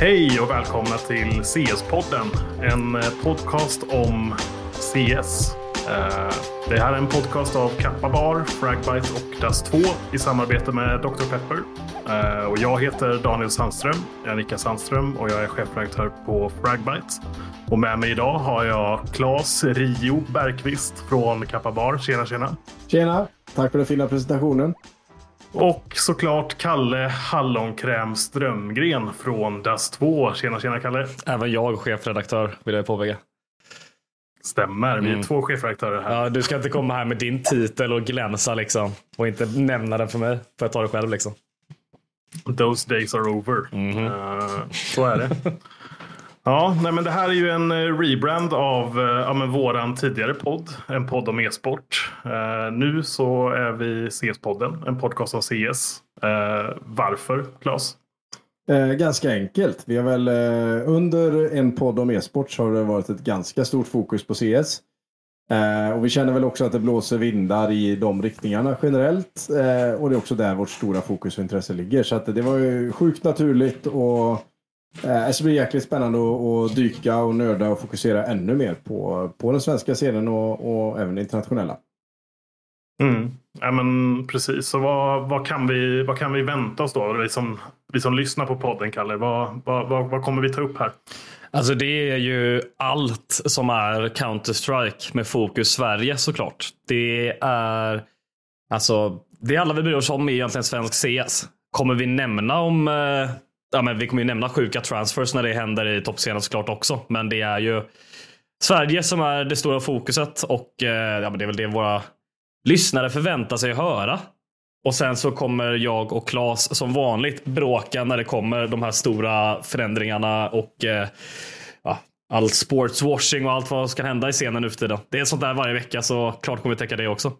Hej och välkomna till CS-podden. En eh, podcast om CS. Eh, det här är en podcast av Kappa Bar, Fragbite och Das2 i samarbete med Dr. Pepper. Eh, och jag heter Daniel Sandström, jag är Annika Sandström och jag är chefredaktör på Fragbite. Och med mig idag har jag Claes Rio Bergqvist från Kappa Bar. Tjena, tjena. Tjena! Tack för den fina presentationen. Och såklart Kalle Hallonkräm Strömgren från Dust 2. Tjena, tjena Kalle. Även jag chefredaktör vill jag påpeka. Stämmer, vi är Mm. två chefredaktörer här. Ja, du ska inte komma här med din titel och glänsa liksom. Och inte nämna den för mig. Får jag ta det själv liksom. Those days are over. Mhm. Eh, så är det. Ja, nej, men det här är ju en eh, rebrand av eh, ja, men våran tidigare podd. En podd om e-sport. Eh, nu så är vi CS-podden, en podcast om CS. Eh, varför, Claes? Eh, ganska enkelt. Vi har väl eh, under en podd om e-sport så har det varit ett ganska stort fokus på CS. Och vi känner väl också att det blåser vindar i de riktningarna generellt. Och det är också där vårt stora fokus och intresse ligger. Så att det var ju sjukt naturligt och eh, det blir jäkligt spännande att, att dyka och nörda och fokusera ännu mer på, på den svenska scenen och, och även den internationella. Mm. Ja, men precis. Så vad, vad, kan vi, vad kan vi vänta oss då? Vi som, vi som lyssnar på podden, Kalle. Vad, vad, vad, vad kommer vi ta upp här? Alltså det är ju allt som är Counter-Strike med fokus Sverige såklart. Det är alltså det alla vi bryr oss om är egentligen svensk CS. Kommer vi nämna om eh, Ja, men vi kommer ju nämna sjuka transfers när det händer i toppscenen såklart också. Men det är ju Sverige som är det stora fokuset och eh, ja, men det är väl det våra lyssnare förväntar sig att höra. Och sen så kommer jag och Claes som vanligt bråka när det kommer de här stora förändringarna och eh, ja, all sportswashing och allt vad som ska hända i scenen nu för tiden. Det är sånt där varje vecka så klart kommer vi täcka det också.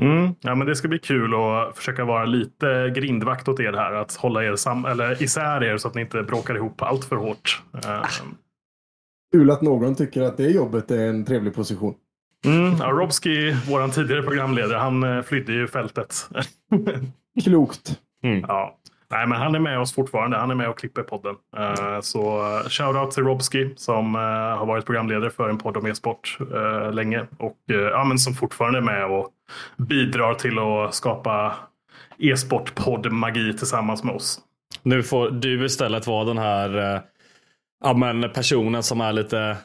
Mm. Ja, men det ska bli kul att försöka vara lite grindvakt åt er här. Att hålla er sam eller isär er så att ni inte bråkar ihop allt för hårt. Eh, Kul att någon tycker att det jobbet är en trevlig position. Mm. Ja, Robski, vår tidigare programledare, han eh, flydde ju fältet. Klokt. Ja. Nej, men han är med oss fortfarande. Han är med och klipper podden. Uh, Så uh, shoutout till Robski som uh, har varit programledare för en podd om e-sport länge. Och ja, men som fortfarande är med och bidrar till att skapa e-sport magi tillsammans med oss. Nu får du istället vara den här ja, men personen som är lite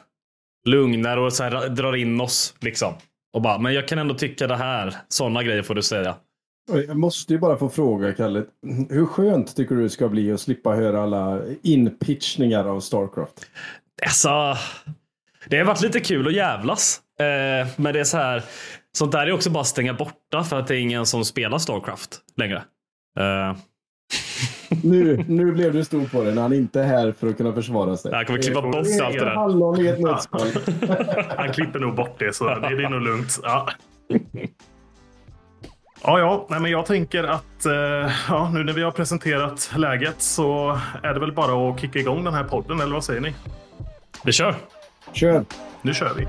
lugnare och så här, drar in oss. Liksom. Och bara, men jag kan ändå tycka det här. Sådana grejer får du säga. Jag måste ju bara få fråga, Kalle. Hur skönt tycker du det ska bli att slippa höra alla inpitchningar av Starcraft? Alltså, det har varit lite kul att jävlas. Eh, men det är så här. Sånt där är också bara att stänga borta för att det är ingen som spelar Starcraft längre. Eh, Nu, nu blev du stor på det när han inte är här för att kunna försvara sig. Jag kommer klippa bort allt det där. Hallon i ett nötskal. Han klipper nog bort det, så det, det är nog lugnt. Ja. Ja, ja, nej, men jag tänker att eh, ja, nu när vi har presenterat läget så är det väl bara att kicka igång den här podden, eller vad säger ni? Vi kör. Kör. Nu kör vi.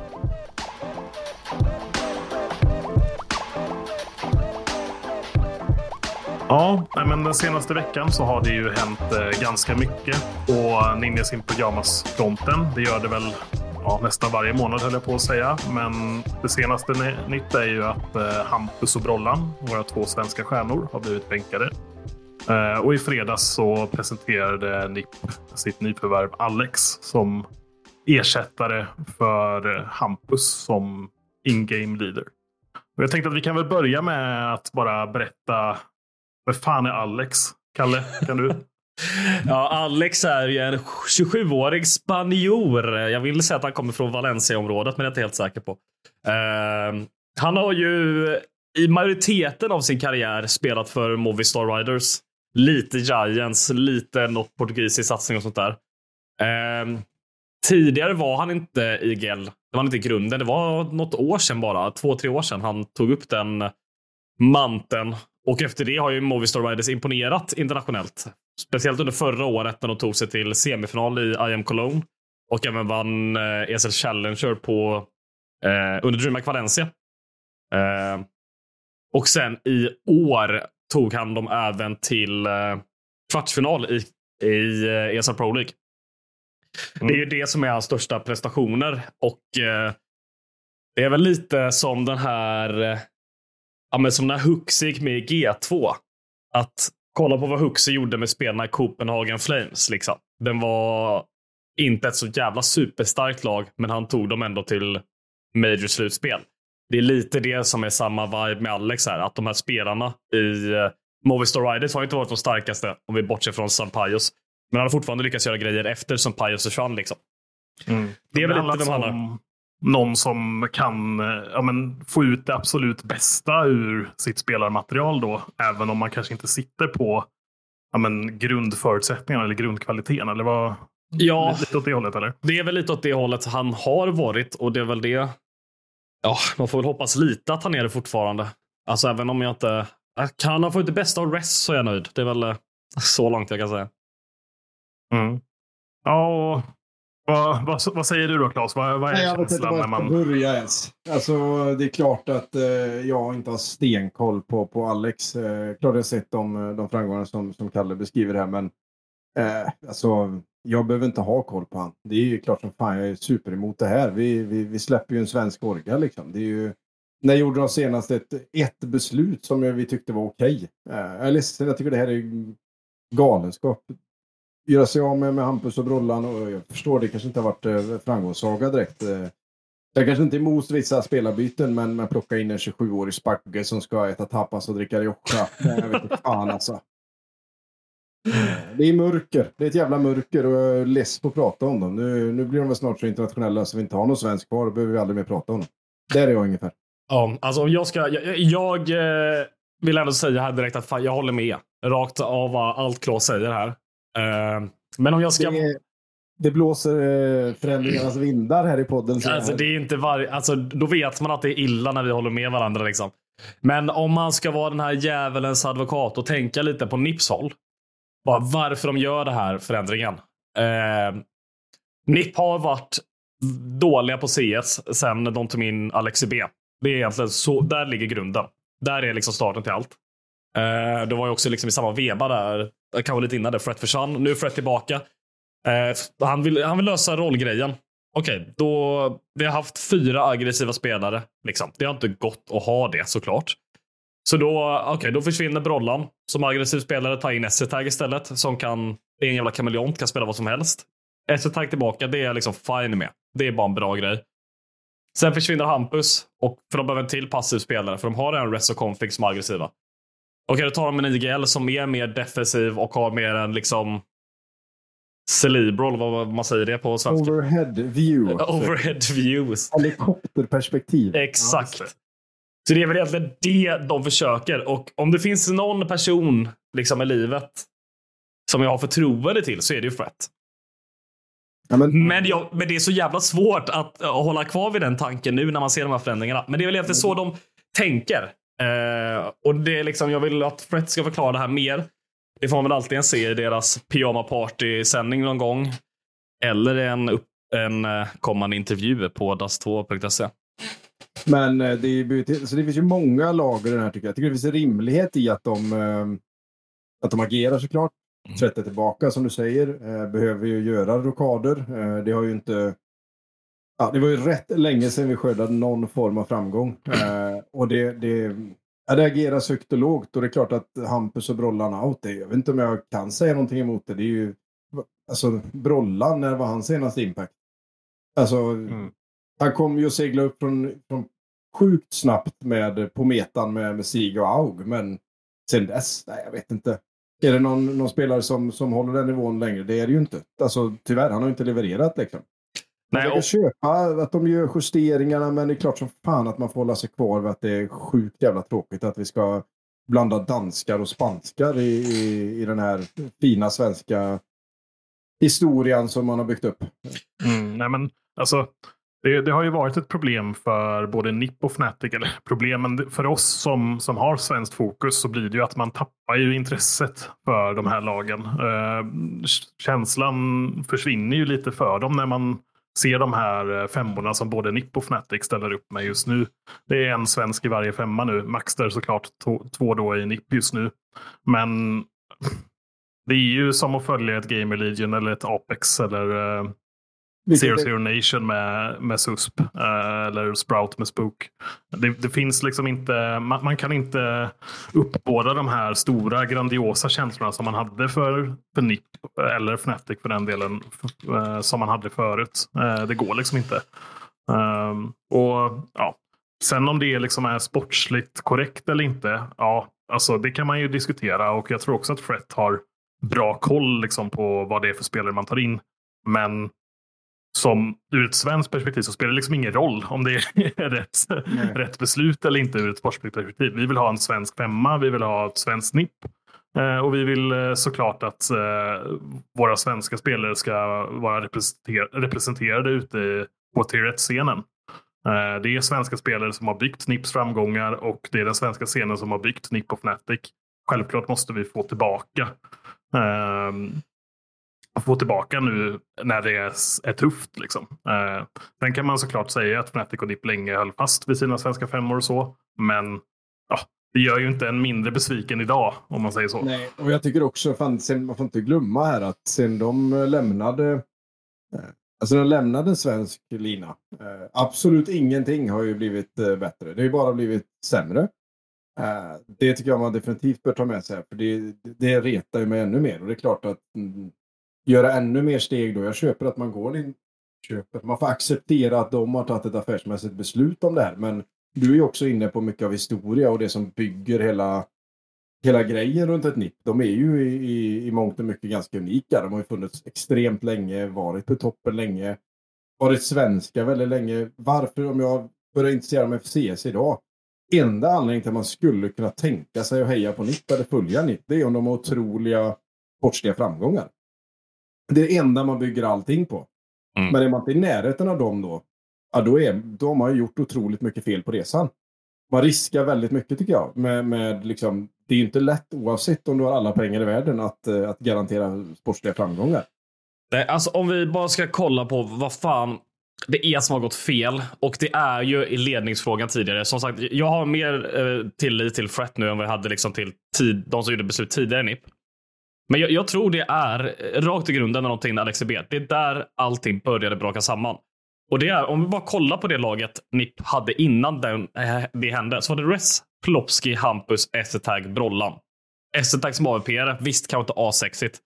Ja, nej, men den senaste veckan så har det ju hänt eh, ganska mycket på Ninjas in Pyjamas-fronten. Det gör det väl ja, nästan varje månad höll jag på att säga. Men det senaste nytt är ju att eh, Hampus och Brollan, våra två svenska stjärnor, har blivit bänkade. Eh, och i fredags så presenterade NIP sitt nyförvärv Alex som ersättare för eh, Hampus som in-game leader. Och jag tänkte att vi kan väl börja med att bara berätta. Vad fan är Alex? Kalle, kan du? Ja, Alex är ju en 27-årig spanjor. Jag vill säga att han kommer från Valencia-området, men det är jag inte helt säker på. Uh, han har ju i majoriteten av sin karriär spelat för Movistar Riders. Lite Giants, lite något portugisisk satsning och sånt där. Uh, tidigare var han inte i GEL. Det var inte i grunden. Det var något år sedan bara. Två, tre år sedan han tog upp den manteln. Och efter det har ju Movistar Riders imponerat internationellt. Speciellt under förra året när de tog sig till semifinal i I am Cologne. Och även vann eh, ESL Challenger på, eh, under DreamHack Valencia. Eh, och sen i år tog han dem även till eh, kvartsfinal i, i eh, ESL Pro League. Det är ju det som är hans största prestationer. Och eh, det är väl lite som den här eh, ja, men som när Huxi gick med i G2. Att kolla på vad Huxi gjorde med spelarna i Copenhagen Flames. Liksom. Den var inte ett så jävla superstarkt lag, men han tog dem ändå till major-slutspel. Det är lite det som är samma vibe med Alex här. Att de här spelarna i uh, Movistar Riders har inte varit de starkaste om vi bortser från Sampaios. Men han har fortfarande lyckats göra grejer efter Sampaios försvann. Liksom. Det är väl handlar lite vem han har. Någon som kan eh, ja, men, få ut det absolut bästa ur sitt spelarmaterial då. Även om man kanske inte sitter på ja, men, grundförutsättningarna eller grundkvaliteten. Eller vad? Ja. Lite åt det hållet eller? Det är väl lite åt det hållet han har varit och det är väl det. Ja, man får väl hoppas lite att han är det fortfarande. Alltså även om jag inte kan han få ut det bästa av rest så är jag nöjd. Det är väl eh, så långt jag kan säga. Mm. Ja, och vad, vad, vad säger du då Claes? Vad, vad är Nej, jag vet inte var jag man... börja ens. Alltså, det är klart att eh, jag inte har stenkoll på, på Alex. Eh, klart jag har sett de, de framgångar som, som Kalle beskriver här, men eh, alltså, jag behöver inte ha koll på han. Det är ju klart som fan jag är super emot det här. Vi, vi, vi släpper ju en svensk orga liksom. Det är ju... När gjorde de senast ett, ett beslut som vi tyckte var okej? Eh, jag är ledsen, jag tycker det här är galenskap göra sig av med, med Hampus och Brollan och jag förstår det kanske inte har varit eh, framgångssaga direkt. Eh. Jag kanske inte är emot vissa spelarbyten men, man plocka in en 27-årig spagge som ska äta tapas och dricka rioja. Jag vet inte fan alltså. Det är mörker. Det är ett jävla mörker och jag är less på att prata om dem. Nu, nu blir de väl snart så internationella så vi inte har någon svensk kvar. Då behöver vi aldrig mer prata om dem. Där är jag ungefär. Ja, alltså om jag ska. Jag, jag eh, vill ändå säga här direkt att fan, jag håller med rakt av vad allt Claes säger här. Eh, men om jag ska. Det, det blåser eh, förändringarnas vindar här i podden. så Alltså, det är inte var... alltså, då vet man att det är illa när vi håller med varandra. Liksom. Men om man ska vara den här djävulens advokat och tänka lite på Nips håll. Bara varför de gör den här förändringen. Eh, NIP har varit dåliga på CS sen de tog in Alex B. Det är egentligen så, där ligger grunden. Där är liksom starten till allt. Eh, det var ju också liksom i samma veva där, Eh, kanske lite innan det, Fred försvann. Nu är Fred tillbaka. Eh, han, vill, han vill lösa rollgrejen. Okej, då vi har haft fyra aggressiva spelare. Liksom. Det har inte gått att ha det såklart. Så då, okay, då försvinner Brollan som aggressiv spelare. Ta in Essetag istället som kan, det är en jävla kameleont, kan spela vad som helst. Essetag tillbaka, det är jag liksom fine med. Det är bara en bra grej. Sen försvinner Hampus, och, för de behöver en till passiv spelare, för de har en Res och Config som är aggressiva. Okej, då tar de en IGL som är mer defensiv och har mer en liksom cerebral, vad man säger det på svenska. Overhead view. Overhead views. Helikopterperspektiv. Exakt. Så det är väl egentligen det de försöker. Och om det finns någon person liksom i livet som jag har förtroende till så är det ju Fret. Ja, men, Men, jag, men det är så jävla svårt att uh, hålla kvar vid den tanken nu när man ser de här förändringarna. Men det är väl egentligen så de tänker. Eh, och det är liksom, jag vill att Fret ska förklara det här mer. Det får man väl alltid se i deras pyjama party-sändning någon gång. Eller en, upp, en uh, kommande intervju på das2.se. men eh, det, är, så det finns ju många lager i den här tycker jag. Jag tycker det finns en rimlighet i att de, eh, att de agerar såklart. Mm. Tvättar tillbaka som du säger. Eh, behöver ju göra rockader. Eh, det har ju inte... Ja, det var ju rätt länge sedan vi skördade någon form av framgång. Eh, och det, det, ja, det ageras högt och lågt. Och det är klart att Hampus och Brollan out, det, jag vet inte om jag kan säga någonting emot det. Det är ju... Alltså Brollan, när var hans senaste impact? Alltså, han kom ju att segla upp från, från sjukt snabbt med, på metan med, med Sig och Aug. Men sen dess, nej jag vet inte. Är det någon, någon spelare som, som håller den nivån längre? Det är det ju inte. Alltså tyvärr, han har inte levererat liksom. Nej, Jag och, köpa att de gör justeringarna, men det är klart som fan att man får hålla sig kvar vid att det är sjukt jävla tråkigt att vi ska blanda danskar och spanskar i, i, i den här fina svenska historien som man har byggt upp. Mm, nej men, alltså, det, det har ju varit ett problem för både NIP och Fnatic. Eller problem, men för oss som, som har svenskt fokus så blir det ju att man tappar ju intresset för de här lagen. Eh, känslan försvinner ju lite för dem när man ser de här eh, femmorna som både NIP och Fnatic ställer upp med just nu. Det är en svensk i varje femma nu. Maxter såklart, två då i NIP just nu. Men det är ju som att följa ett Gamer Legion eller ett Apex eller eh, Zero Zero Nation med, med SUSP eh, eller Sprout med Spook. Det, det finns liksom inte, man, man kan inte uppbåda de här stora grandiosa känslorna som man hade för, för NIP eller Fnatic för den delen eh, som man hade förut. Eh, det går liksom inte. Ehm, och ja, Sen om det liksom är sportsligt korrekt eller inte, ja, alltså det kan man ju diskutera och jag tror också att Fret har bra koll liksom på vad det är för spelare man tar in. Men som ur ett svenskt perspektiv så spelar det liksom ingen roll om det är rätt, rätt beslut eller inte ur ett sportsligt perspektiv. Vi vill ha en svensk femma, vi vill ha ett svenskt snipp eh, och vi vill eh, såklart att eh, våra svenska spelare ska vara representer- representerade ute på tier 1-scenen. Eh, Det är svenska spelare som har byggt NIPs framgångar och det är den svenska scenen som har byggt NIP och Fnatic. Självklart måste vi få tillbaka ehm, få tillbaka nu när det är, är tufft. Liksom. Eh, sen kan man såklart säga att Fnatic och Dipp länge höll fast vid sina svenska femmor och så. Men ja, det gör ju inte en mindre besviken idag om man säger så. Nej, och jag tycker också, fan, sen, man får inte glömma här att sen de eh, lämnade eh, Alltså de lämnade en svensk lina. Eh, absolut ingenting har ju blivit eh, bättre. Det har ju bara blivit sämre. Eh, det tycker jag man definitivt bör ta med sig. För det, det retar ju mig ännu mer. Och det är klart att mm, göra ännu mer steg då. Jag köper att man går in. Köper. Man får acceptera att de har tagit ett affärsmässigt beslut om det här. Men du är ju också inne på mycket av historia och det som bygger hela hela grejen runt ett NIP, de är ju i, i, i mångt och mycket ganska unika. De har ju funnits extremt länge, varit på toppen länge, varit svenska väldigt länge. Varför, om jag börjar intressera mig för CS idag, enda anledningen till att man skulle kunna tänka sig att heja på NIP eller följa NIP, det är om de har otroliga sportsliga framgångar. Det är det enda man bygger allting på. Mm. Men är man inte i närheten av dem då, ja, då, är, då har man ju gjort otroligt mycket fel på resan. Man riskar väldigt mycket tycker jag. Med, med liksom, det är ju inte lätt oavsett om du har alla pengar i världen att, eh, att garantera sportsliga framgångar. Nej, alltså om vi bara ska kolla på vad fan det är som har gått fel. Och det är ju i ledningsfrågan tidigare. Som sagt, jag har mer eh, tillit till Fret nu än vad jag hade liksom till tid, de som gjorde beslut tidigare NIP. Men jag, jag tror det är rakt i grunden någonting med Alex Det är där allting började braka samman. Och det är, om vi bara kollar på det laget NIP hade innan den, eh, det hände, så var det Res, Plopski, Hampus, Essetag, Brollan. Essetag som AVP, visst kanske inte asexigt.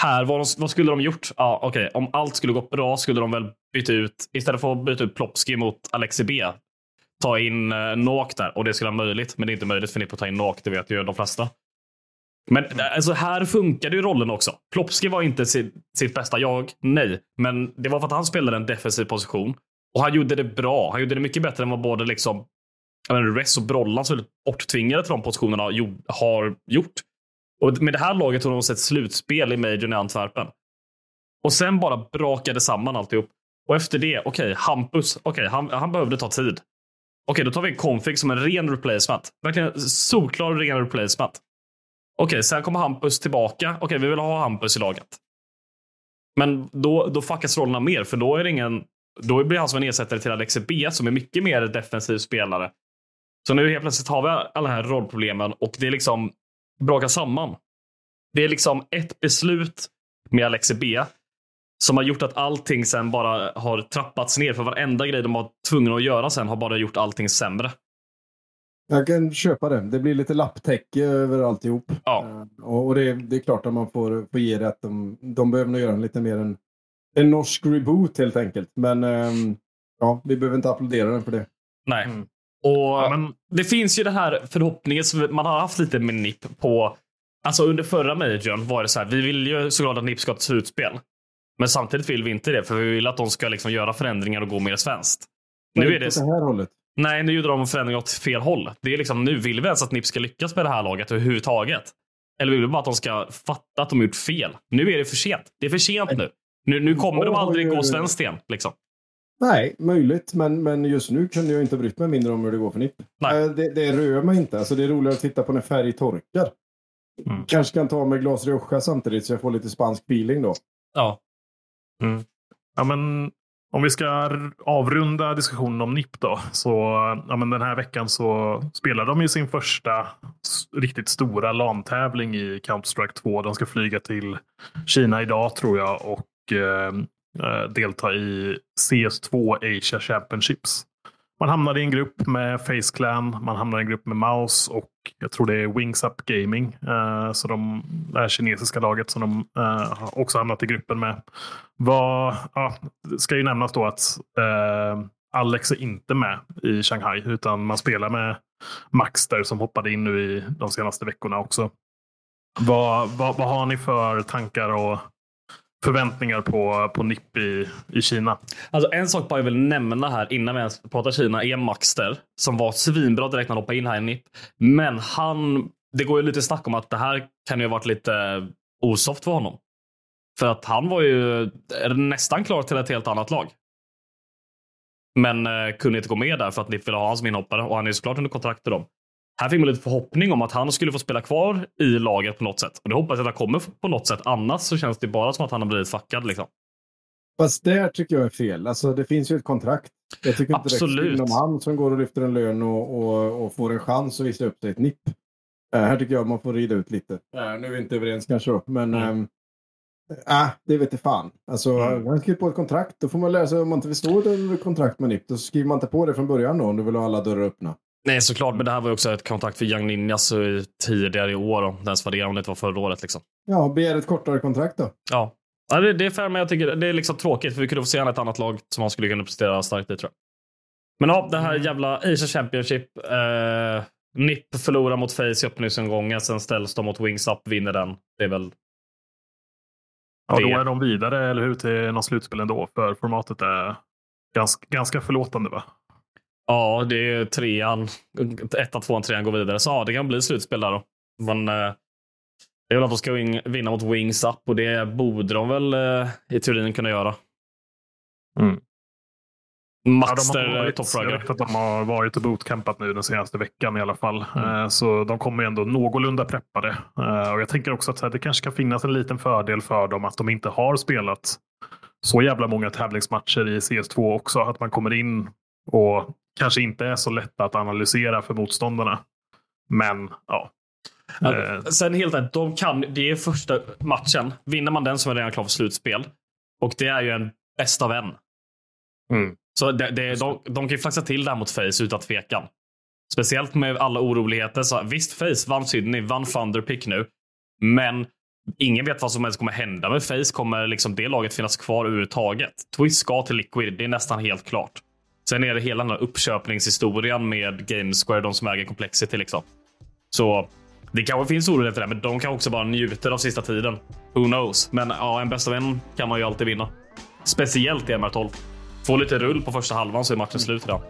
Här, vad, de, vad skulle de gjort? Ja, okej. Om allt skulle gått bra skulle de väl byta ut, istället för att byta ut Plopski mot Alexi B, ta in eh, Nok där. Och det skulle vara möjligt, men det är inte möjligt för NIP att ta in Noak. det vet ju de flesta. Men eh, alltså, här funkade ju rollen också. Plopski var inte sitt, sitt bästa jag, nej. Men det var för att han spelade en defensiv position. Och han gjorde det bra. Han gjorde det mycket bättre än vad både liksom, menar, Ress och Brollan som är borttvingade till de positionerna har gjort. Och med det här laget har de sett slutspel i Majorn i Antwerpen. Och sen bara brakade samman alltihop. Och efter det, okej, okay, Hampus, okej, okay, han, han behövde ta tid. Okej, okay, då tar vi en config som en ren replacement. Verkligen solklar ren replacement. Okej, sen kommer Hampus tillbaka. Okej, vi vill ha Hampus i laget. Men då, då fuckas rollerna mer, för då är det ingen... Då blir han alltså som en ersättare till Alexi B som är mycket mer defensiv spelare. Så nu helt plötsligt har vi alla här rollproblemen och det är liksom brakar samman. Det är liksom ett beslut med Alexi B som har gjort att allting sen bara har trappats ner. För varenda grej de var tvungna att göra sen har bara gjort allting sämre. Jag kan köpa det. Det blir lite lapptäcke över alltihop. Ja. Uh, och det, det, är klart att man får, får ge det att de, de behöver nog göra en lite mer en, en norsk reboot helt enkelt. Men um, ja, vi behöver inte applådera den för det. Nej. Mm. Och ja, men... Det finns ju den här förhoppningen som man har haft lite med NIP på Alltså under förra majorn var det så här, vi vill ju såklart att NIP ska ha ett slutspel. Men samtidigt vill vi inte det, för vi vill att de ska liksom göra förändringar och gå mer svenskt. Nu är det... det här hållet. Nej, nu gjorde de förändringar åt fel håll. Det är liksom, nu vill vi ens att NIP ska lyckas med det här laget överhuvudtaget. Eller vill vi bara att de ska fatta att de gjort fel? Nu är det för sent. Det är för sent nu. Nu, nu kommer de aldrig gå svenskt igen. Liksom. Nej, möjligt. Men, men just nu kunde jag inte brytt mig mindre om hur det går för NIP. Nej. Eh, det, det rör mig inte. Alltså, det är roligare att titta på när färg torkar. Mm. Kanske kan ta med glas Rioja samtidigt så jag får lite spansk feeling då. Ja. Mm. Ja, men om vi ska avrunda diskussionen om NIP då. Så ja, men den här veckan så spelar de ju sin första riktigt stora LAN-tävling i Counter-Strike 2. De ska flyga till Kina idag tror jag och eh, eh delta i CS2 Asia Championships. Man hamnar i en grupp med Face Clan, man hamnar i en grupp med Mouse och jag tror det är Wings Up Gaming. Eh, så de, det här kinesiska laget som de eh, har också hamnat i gruppen med. Var, ja, det ska ju nämnas då att eh, Alex är inte med i Shanghai utan man spelar med Max där som hoppade in nu i de senaste veckorna också. Vad, vad, vad har ni för tankar och förväntningar på, på NIP i, i Kina. Alltså en sak bara jag vill nämna här innan vi ens pratar Kina är Maxter som var svinbra direkt när han hoppade in här i NIP. Men han, det går ju lite snack om att det här kan ju ha varit lite eh, osoft för honom. För att han var ju nästan klar till ett helt annat lag. Men eh, kunde inte gå med där för att NIP ville ha honom som inhoppare och han är ju såklart under kontrakt med dem. Här fick man lite förhoppning om att han skulle få spela kvar i laget på något sätt. Och det hoppas jag att han kommer på något sätt. Annars så känns det bara som att han har blivit fuckad. Liksom. Fast det tycker jag är fel. Alltså, det finns ju ett kontrakt. Jag tycker inte Absolut. det är han som går och lyfter en lön och, och, och får en chans att visa upp sig ett nipp. Uh, här tycker jag man får rida ut lite. Uh, nu är vi inte överens kanske då, men mm. äh, det vet jag fan. Alltså, mm. Han skriver på ett kontrakt. Då får man lära sig om man inte vill stå ett kontrakt med NIP. Då skriver man inte på det från början då om du vill ha alla dörrar öppna. Nej, såklart. Men det här var också ett kontrakt för Young Ninjas tidigare i år. Om det ens var det, om det inte var förra året. Liksom. Ja, begär ett kortare kontrakt då. Ja. ja det, det är fair, men jag tycker det är liksom tråkigt. För vi kunde få se ett annat lag som han skulle kunna prestera starkt i, tror jag. Men ja, det här mm. jävla Asia Championship. Eh, NIP förlorar mot Face i öppningsomgången. Sen ställs de mot Wings Up, vinner den. Det är väl Ja, då är de vidare, eller hur, till något slutspel ändå. För formatet är ganska, ganska förlåtande, va? Ja, det är trean. Ettan, tvåan, trean går vidare. Så ja, det kan bli slutspel där då. Men eh, det är väl att de ska vinna mot Wings Up och det borde de väl eh, i teorin kunna göra. Mm. Master ja, varit, toppfraggar. Jag vet att de har varit och bootcampat nu den senaste veckan i alla fall. Mm. Eh, så de kommer ändå någorlunda preppade. Eh, och jag tänker också att det kanske kan finnas en liten fördel för dem att de inte har spelat så jävla många tävlingsmatcher i CS2 också. Att man kommer in och kanske inte är så lätta att analysera för motståndarna. Men ja. Eh. Sen helt enkelt, de kan, det är första matchen. Vinner man den så är man redan klar för slutspel. Och det är ju en bästa vän. Mm. Så det, det, de, de kan ju flaxa till det här mot Face utan tvekan. Speciellt med alla oroligheter. Så visst, Face vann Sydney, vann Thunderpick nu. Men ingen vet vad som helst kommer hända med Face. Kommer liksom det laget finnas kvar överhuvudtaget? Twist ska till Liquid, det är nästan helt klart. Sen är det hela den här uppköpningshistorien med Gamesquare, de som äger Complexity. Liksom. Så det kanske finns oroligheter där, men de kan också bara njuter av sista tiden. Who knows? Men ja, en bästa vän kan man ju alltid vinna. Speciellt i MR12. Få lite rull på första halvan så är matchen slut redan.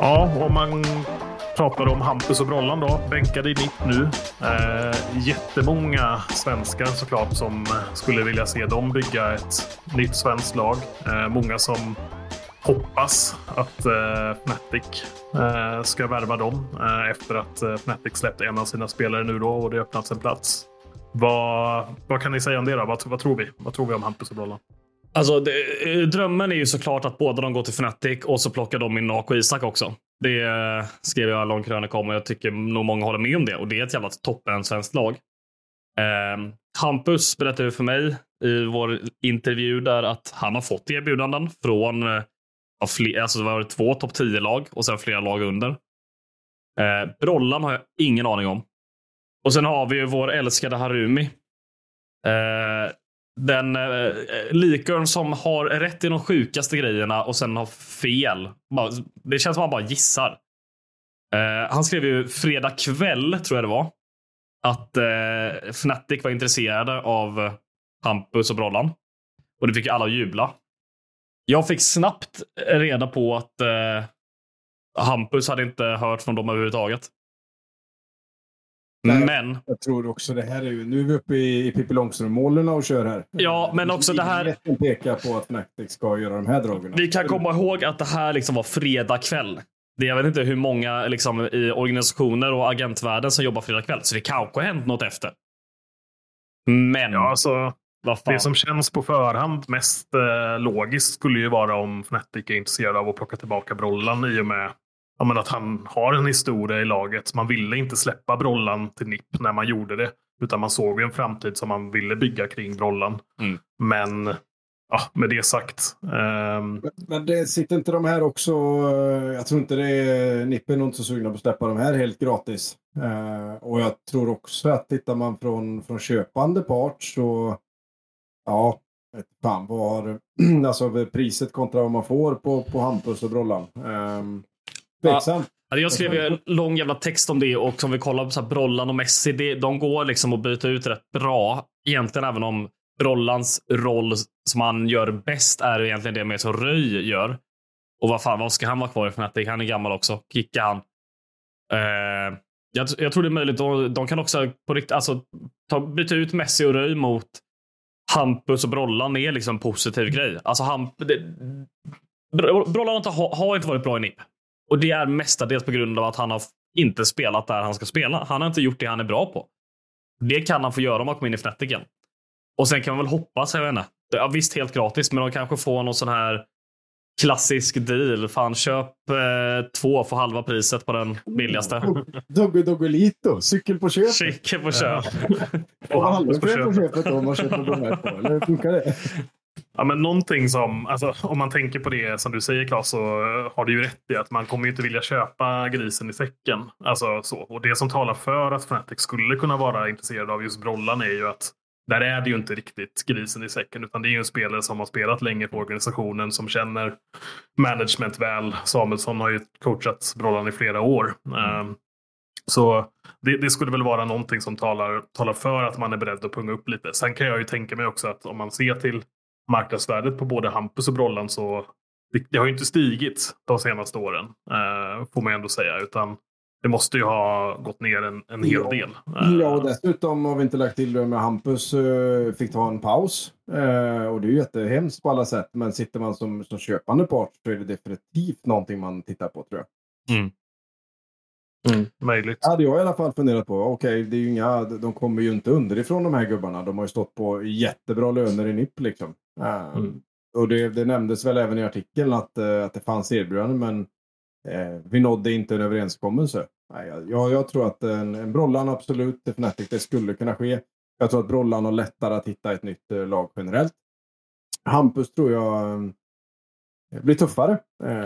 Ja, om man Pratade om Hampus och Brollan då, bänkade i mitt nu. Eh, jättemånga svenskar såklart som skulle vilja se dem bygga ett nytt svenskt lag. Eh, många som hoppas att eh, Fnatic eh, ska värva dem eh, efter att eh, Fnatic släppt en av sina spelare nu då och det öppnats en plats. Vad, vad kan ni säga om det då? Vad, vad tror vi? Vad tror vi om Hampus och Brollan? Alltså, det, eh, drömmen är ju såklart att båda de går till Fnatic och så plockar de in Nako och Isak också. Det eh, skrev jag en lång krönika om och jag tycker nog många håller med om det. Och det är ett jävla toppen svenskt lag. Eh, Hampus berättade för mig i vår intervju där att han har fått erbjudanden från eh, fler, alltså det var två topp 10-lag och sen flera lag under. Eh, Brollan har jag ingen aning om. Och sen har vi ju vår älskade Harumi. Eh, den eh, likörn som har rätt i de sjukaste grejerna och sen har fel. Det känns som att han bara gissar. Eh, han skrev ju fredag kväll, tror jag det var, att eh, Fnatic var intresserade av Hampus och Brollan. Och det fick alla att jubla. Jag fick snabbt reda på att eh, Hampus hade inte hört från dem överhuvudtaget. Men. Jag tror också det här är ju, nu är vi uppe i, i Pippi Långstrump-målen och kör här. Ja, men också det här. Ingen pekar på att Fnatic ska göra de här dragen. Vi kan komma ihåg att det här liksom var fredag kväll. Det jag vet inte hur många liksom, i organisationer och agentvärlden som jobbar fredag kväll, så det kanske har hänt något efter. Men. Ja, alltså, det som känns på förhand mest eh, logiskt skulle ju vara om Fnatic är intresserad av att plocka tillbaka Brollan i och med ja, men att han har en historia i laget. Man ville inte släppa Brollan till NIP när man gjorde det. Utan man såg en framtid som man ville bygga kring Brollan. Mm. Men ja, med det sagt. Um... Men det sitter inte de här också, eh, jag tror inte det är, NIP är nog inte så sugna på att släppa de här helt gratis. Uh, och jag tror också att tittar man från, från köpande part så, ja, fan vad alltså priset kontra vad man får på, på Hampus och Brollan. Um, Tveksamt. Ja, jag skrev en lång jävla text om det och som vi kollar på så här, Brollan och Messi, det, de går liksom att byta ut rätt bra. Egentligen även om Brollans roll som han gör bäst är egentligen det med som Röj gör. Och vad fan, vad ska han vara kvar i Fnatic? Han är gammal också. Kicka han. Eh, jag, jag, tror det är möjligt. De, de kan också på riktigt, alltså, ta, byta ut Messi och Röj mot Hampus och Brollan är liksom en positiv grej. Alltså, han, det, Brollan har, har inte varit bra i NIP. Och det är mestadels på grund av att han har inte spelat där han ska spela. Han har inte gjort det han är bra på. Det kan han få göra om han kommer in i Fnatic igen. Och sen kan man väl hoppas, jag vet inte. Ja, visst, helt gratis, men de kanske får någon sån här klassisk deal. Fan, köp eh, två för halva priset på den billigaste. Dogge Doggelito, cykel på köpet. Cykel på. Ja. och halva på köpet om man köper de här två. Eller funkar det? Ja, men någonting som, alltså, om man tänker på det som du säger Claes, så eh, har du ju rätt i att man kommer ju inte vilja köpa grisen i säcken. Alltså, så. Och det som talar för att Fnatic skulle kunna vara intresserad av just Brollan är ju att där är det ju inte riktigt grisen i säcken, utan det är ju en spelare som har spelat länge på organisationen, som känner management väl. Samuelsson har ju coachat Brollan i flera år. Mm. Um, så det, det, skulle väl vara någonting som talar, talar för att man är beredd att punga upp lite. Sen kan jag ju tänka mig också att om man ser till marknadsvärdet på både Hampus och Brollan så det, det har ju inte stigit de senaste åren, eh, får man ändå säga. Utan det måste ju ha gått ner en, en hel ja. del. Ja, och dessutom har vi inte lagt till det med Hampus uh, fick ta en paus. Uh, och det är ju jättehemskt på alla sätt. Men sitter man som, som köpande part så är det definitivt någonting man tittar på tror jag. Mm. Mm, möjligt. Hade jag i alla fall funderat på. Okej, okay, det är ju inga, de kommer ju inte underifrån de här gubbarna. De har ju stått på jättebra löner i NIP liksom. Uh, mm. Och det, det, nämndes väl även i artikeln att, uh, att det fanns erbjudanden men uh, vi nådde inte en överenskommelse. Nej, jag, jag tror att en, en Brollan absolut, Fnatic, det skulle kunna ske. Jag tror att Brollan har lättare att hitta ett nytt lag generellt. Hampus tror jag blir tuffare.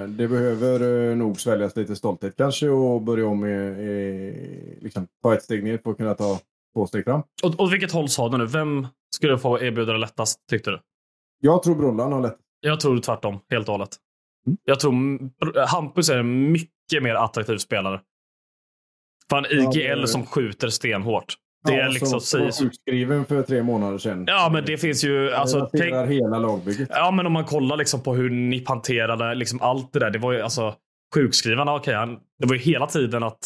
Det behöver nog sväljas lite stolthet kanske och börja om i, i liksom, ta ett steg ner för att kunna ta två steg fram. Och, och vilket håll sa du nu? Vem skulle få erbjuda det lättast tyckte du? Jag tror Brollan har lätt. Jag tror tvärtom, helt och hållet. Mm. Jag tror Hampus är en mycket mer attraktiv spelare. Fan, IGL ja, det... som skjuter stenhårt. Det är liksom som var sjukskriven för tre månader sedan. Ja, men det finns ju... Alltså, tänk... hela lagbygget. Ja, men om man kollar liksom på hur ni hanterade liksom allt det där. Det var ju alltså... sjukskriven. Okej, han, det var ju hela tiden att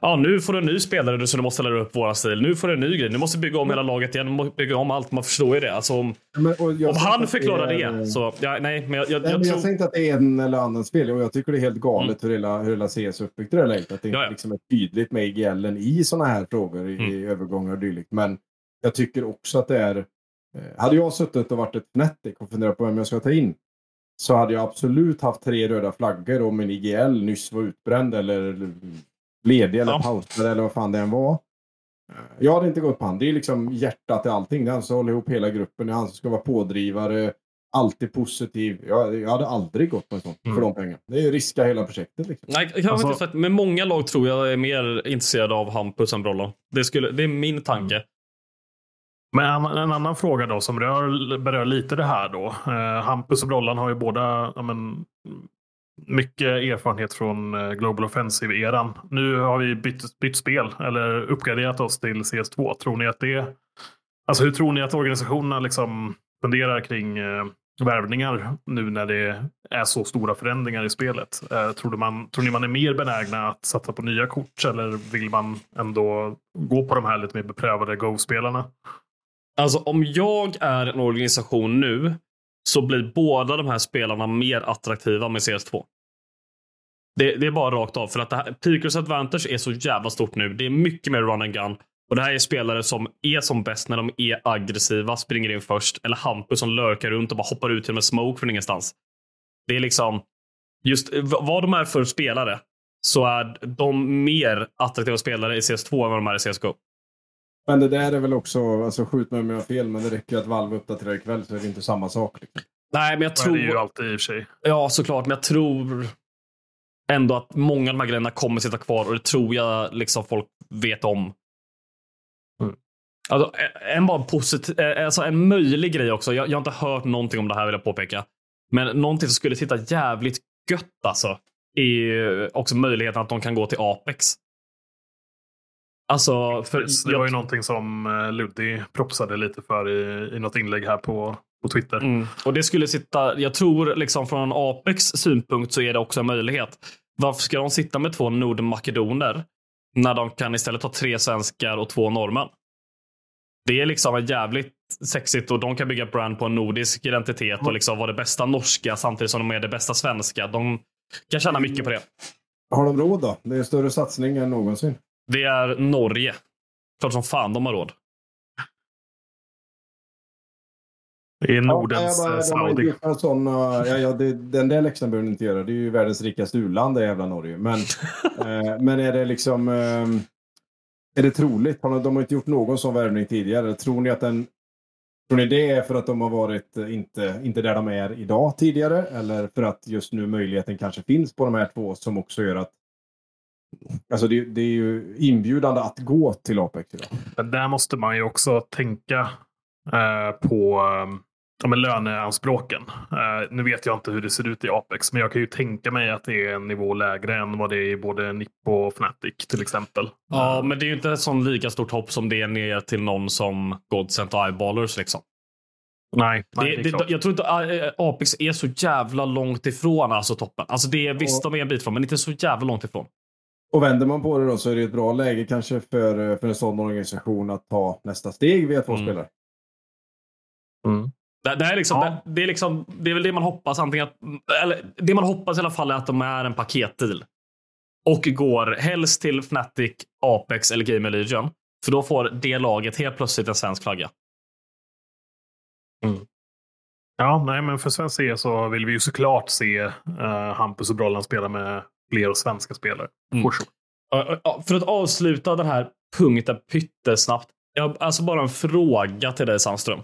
Ja, nu får du en ny spelare så du måste lära upp våra stil. Nu får du en ny grej. Nu måste bygga om hela laget igen. Du måste bygga om allt. Man förstår ju det. Alltså, om Men, om han förklarar det, det, är- så... Ja, nej, men jag, jag, Nej, jag men jag tror... säger inte att det är en eller annan spel och jag tycker det är helt galet hur, hela, hur hela CS är uppbyggt i det läget. Att det inte Ja, ja. liksom är tydligt med IGLen i sådana här frågor, i, Mm. i övergångar och dylikt. Men jag tycker också att det är... Eh, hade jag suttit och varit ett Fnatic och funderat på vem jag ska ta in så hade jag absolut haft tre röda flaggor om min IGL nyss var utbränd eller ledig eller Ja. pausad eller vad fan det än var. Eh, Jag hade inte gått på han. Det är liksom hjärtat i allting. Det är han som håller ihop hela gruppen. Det är han som ska vara pådrivare. Alltid positiv. Jag, jag hade aldrig gått på en sån Mm. för de pengarna. Det är ju riska hela projektet. Liksom. Nej, jag Alltså- inte sagt, men många lag tror jag är mer intresserade av Hampus än Brollan. Det, skulle, det är min tanke. Men en, en annan fråga då som rör, berör lite det här då. Eh, Hampus och Brollan har ju båda ja, men, mycket erfarenhet från eh, Global Offensive-eran. Nu har vi bytt, bytt spel eller uppgraderat oss till CS2. Tror ni att det... Alltså hur tror ni att organisationerna liksom funderar kring eh, värvningar nu när det är så stora förändringar i spelet? Eh, tror, man, tror ni man är mer benägna att satsa på nya kort eller vill man ändå gå på de här lite mer beprövade Go-spelarna? Alltså om jag är en organisation nu så blir båda de här spelarna mer attraktiva med CS2. Det, det är bara rakt av. För att det här, Peakers Advantage är så jävla stort nu. Det är mycket mer run and gun. Och det här är spelare som är som bäst när de är aggressiva, springer in först. Eller Hampus som lurkar runt och bara hoppar ut genom en smoke från ingenstans. Det är liksom, just vad de är för spelare så är de mer attraktiva spelare i CS2 än vad de är i CSGO. Men det där är väl också, alltså skjut mig om jag har fel, men det räcker att Valve uppdaterar ikväll så är det inte samma sak. Liksom. Nej, men jag är det ju tror... alltid i och för sig. Ja, såklart. Men jag tror ändå att många av de här grejerna kommer sitta kvar och det tror jag liksom folk vet om. Mm. Alltså, en, bara positiv, alltså en möjlig grej också. Jag, jag har inte hört någonting om det här vill jag påpeka. Men någonting som skulle sitta jävligt gött alltså. Är ju också möjligheten att de kan gå till Apex. Alltså, för Precis, Det jag- var ju någonting som eh, Luddy propsade lite för i, i något inlägg här på, på Twitter. Mm. Och det skulle sitta, jag tror liksom från Apex synpunkt så är det också en möjlighet. Varför ska de sitta med två nordmakedoner när de kan istället ha tre svenskar och två norrmän? Det är liksom en jävligt sexigt och de kan bygga brand på en nordisk identitet och liksom vara det bästa norska samtidigt som de är det bästa svenska. De kan tjäna mycket på det. Har de råd då? Det är större satsning än någonsin. Det är Norge. Klart som fan de har råd. Det är Nordens ja, eh, jag bara, de Saudi. gjort några såna, ja, ja, det, den där läxan behöver ni inte göra. Det är ju världens rikaste u-land, det jävla Norge. Men, eh, men är det liksom... Eh, är det troligt? De, de har inte gjort någon sån värvning tidigare. Tror ni att den... Tror ni det är för att de har varit eh, inte, inte där de är idag tidigare? Eller för att just nu möjligheten kanske finns på de här två som också gör att... Alltså det, det är ju inbjudande att gå till Apex idag. Men där måste man ju också tänka eh, på eh, ja, men löneanspråken. Eh, nu vet jag inte hur det ser ut i Apex, men jag kan ju tänka mig att det är en nivå lägre än vad det är i både Nipp och Fnatic till exempel. Ja, men det är ju inte ett sån lika stort hopp som det är ner till någon som Godsent och Eyeballers liksom. Nej, nej Det, det, jag tror inte äh, Apex är så jävla långt ifrån alltså toppen. Alltså det är, visst, Ja. de är en bit ifrån, men inte så jävla långt ifrån. Och vänder man på det då så är det ett bra läge kanske för, för en sån organisation att ta nästa steg via två Mm. spelare. Mm. Det, det, är liksom, Ja. det, det, är liksom, det är väl det man hoppas. Antingen att, eller, det man hoppas i alla fall är att de är en paketdeal. Och går helst till Fnatic, Apex eller Gamer Legion. För då får det laget helt plötsligt en svensk flagga. Ja, nej, men för svensk CS så vill vi ju såklart se eh, Hampus och Brollan spela med fler svenska spelare. Mm. För att avsluta den här punkten pyttesnabbt. Jag har alltså bara en fråga till dig Sandström.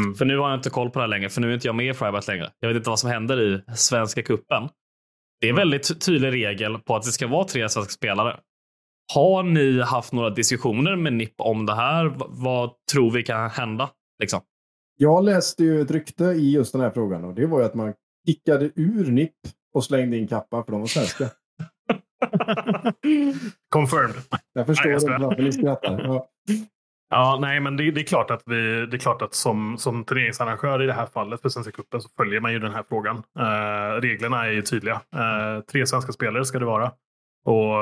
Mm. För nu har jag inte koll på det här längre, för nu är inte jag med i Fribet längre. Jag vet inte vad som händer i Svenska Kuppen. Det är väldigt ty- tydlig regel på att det ska vara tre svenska spelare. Har ni haft några diskussioner med NIP om det här? V- vad tror vi kan hända? Liksom? Jag läste ju ett rykte i just den här frågan och det var ju att man kickade ur NIP och slängde in kappa för de var svenska. Confirmed. Jag förstår Nej, jag varför ni skrattar. Ja. Ja, nej, men det, det, är klart att vi, det är klart att som, som turneringsarrangör i det här fallet för Svenska cupen så följer man ju den här frågan. Eh, reglerna är ju tydliga. Eh, tre svenska spelare ska det vara. Och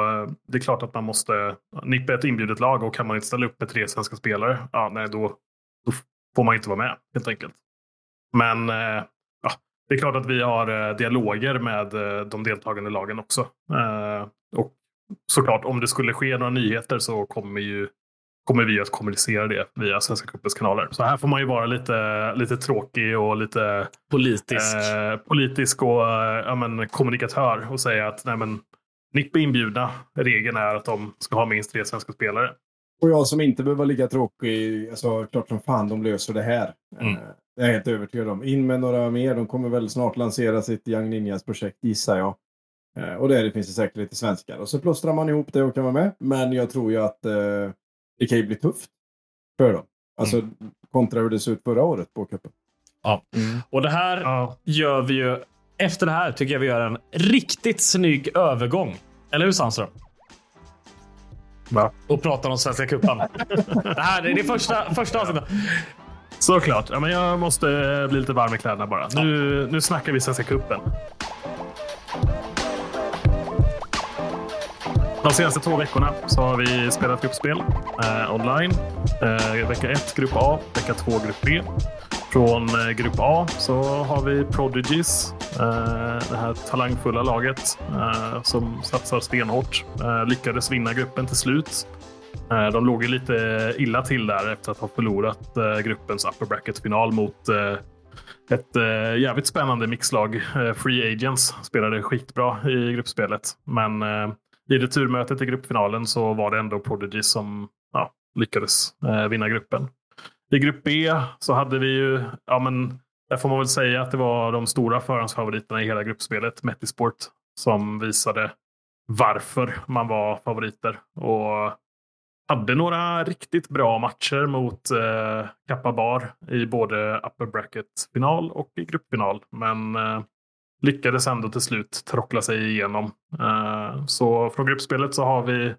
det är klart att man måste... Nippe är ett inbjudet lag och kan man inte ställa upp med tre svenska spelare, ja, nej, då, då får man inte vara med helt enkelt. Men eh, det är klart att vi har eh, dialoger med eh, de deltagande lagen också. Eh, och såklart, om det skulle ske några nyheter så kommer ju kommer vi att kommunicera det via Svenska cupens kanaler. Så här får man ju vara lite, lite tråkig och lite politisk, eh, politisk och ja, men, kommunikatör och säga att nej, men, NIP är inbjudna. Regeln är att de ska ha minst tre svenska spelare. Och jag som inte behöver lika tråkig, alltså klart som fan de löser det här. Mm. Jag är helt övertygad om. In med några mer. De kommer väl snart lansera sitt Young Ninjas projekt gissar jag. Eh, och där finns det säkert lite svenskar. Och så plåstrar man ihop det och kan vara med. Men jag tror ju att eh, det kan ju bli tufft för dem. Alltså mm. kontra hur det såg ut förra året på cupen. Ja, mm. och det här ja. gör vi ju. Efter det här tycker jag vi gör en riktigt snygg övergång. Eller hur Sandström? Va? Och pratar om Svenska cupen. det här är det första, första avsnittet. Såklart. Ja, men jag måste bli lite varm i kläderna bara. Nu, nu snackar vi Svenska cupen. De senaste två veckorna så har vi spelat gruppspel eh, online. Eh, vecka 1 grupp A, vecka 2 grupp B. Från eh, grupp A så har vi Prodigies, eh, det här talangfulla laget eh, som satsar stenhårt. Eh, lyckades vinna gruppen till slut. Eh, de låg ju lite illa till där efter att ha förlorat eh, gruppens upper bracket-final mot eh, ett jävligt spännande mixlag. Free Agents spelade skitbra i gruppspelet, men i returmötet i gruppfinalen så var det ändå Prodigy som ja, lyckades vinna gruppen. I grupp B så hade vi ju, ja men där får man väl säga att det var de stora förhandsfavoriterna i hela gruppspelet, Metisport, som visade varför man var favoriter. Och hade några riktigt bra matcher mot eh, Kappa Bar i både upper bracket-final och i gruppfinal. Men eh, lyckades ändå till slut trockla sig igenom. Eh, så från gruppspelet så har vi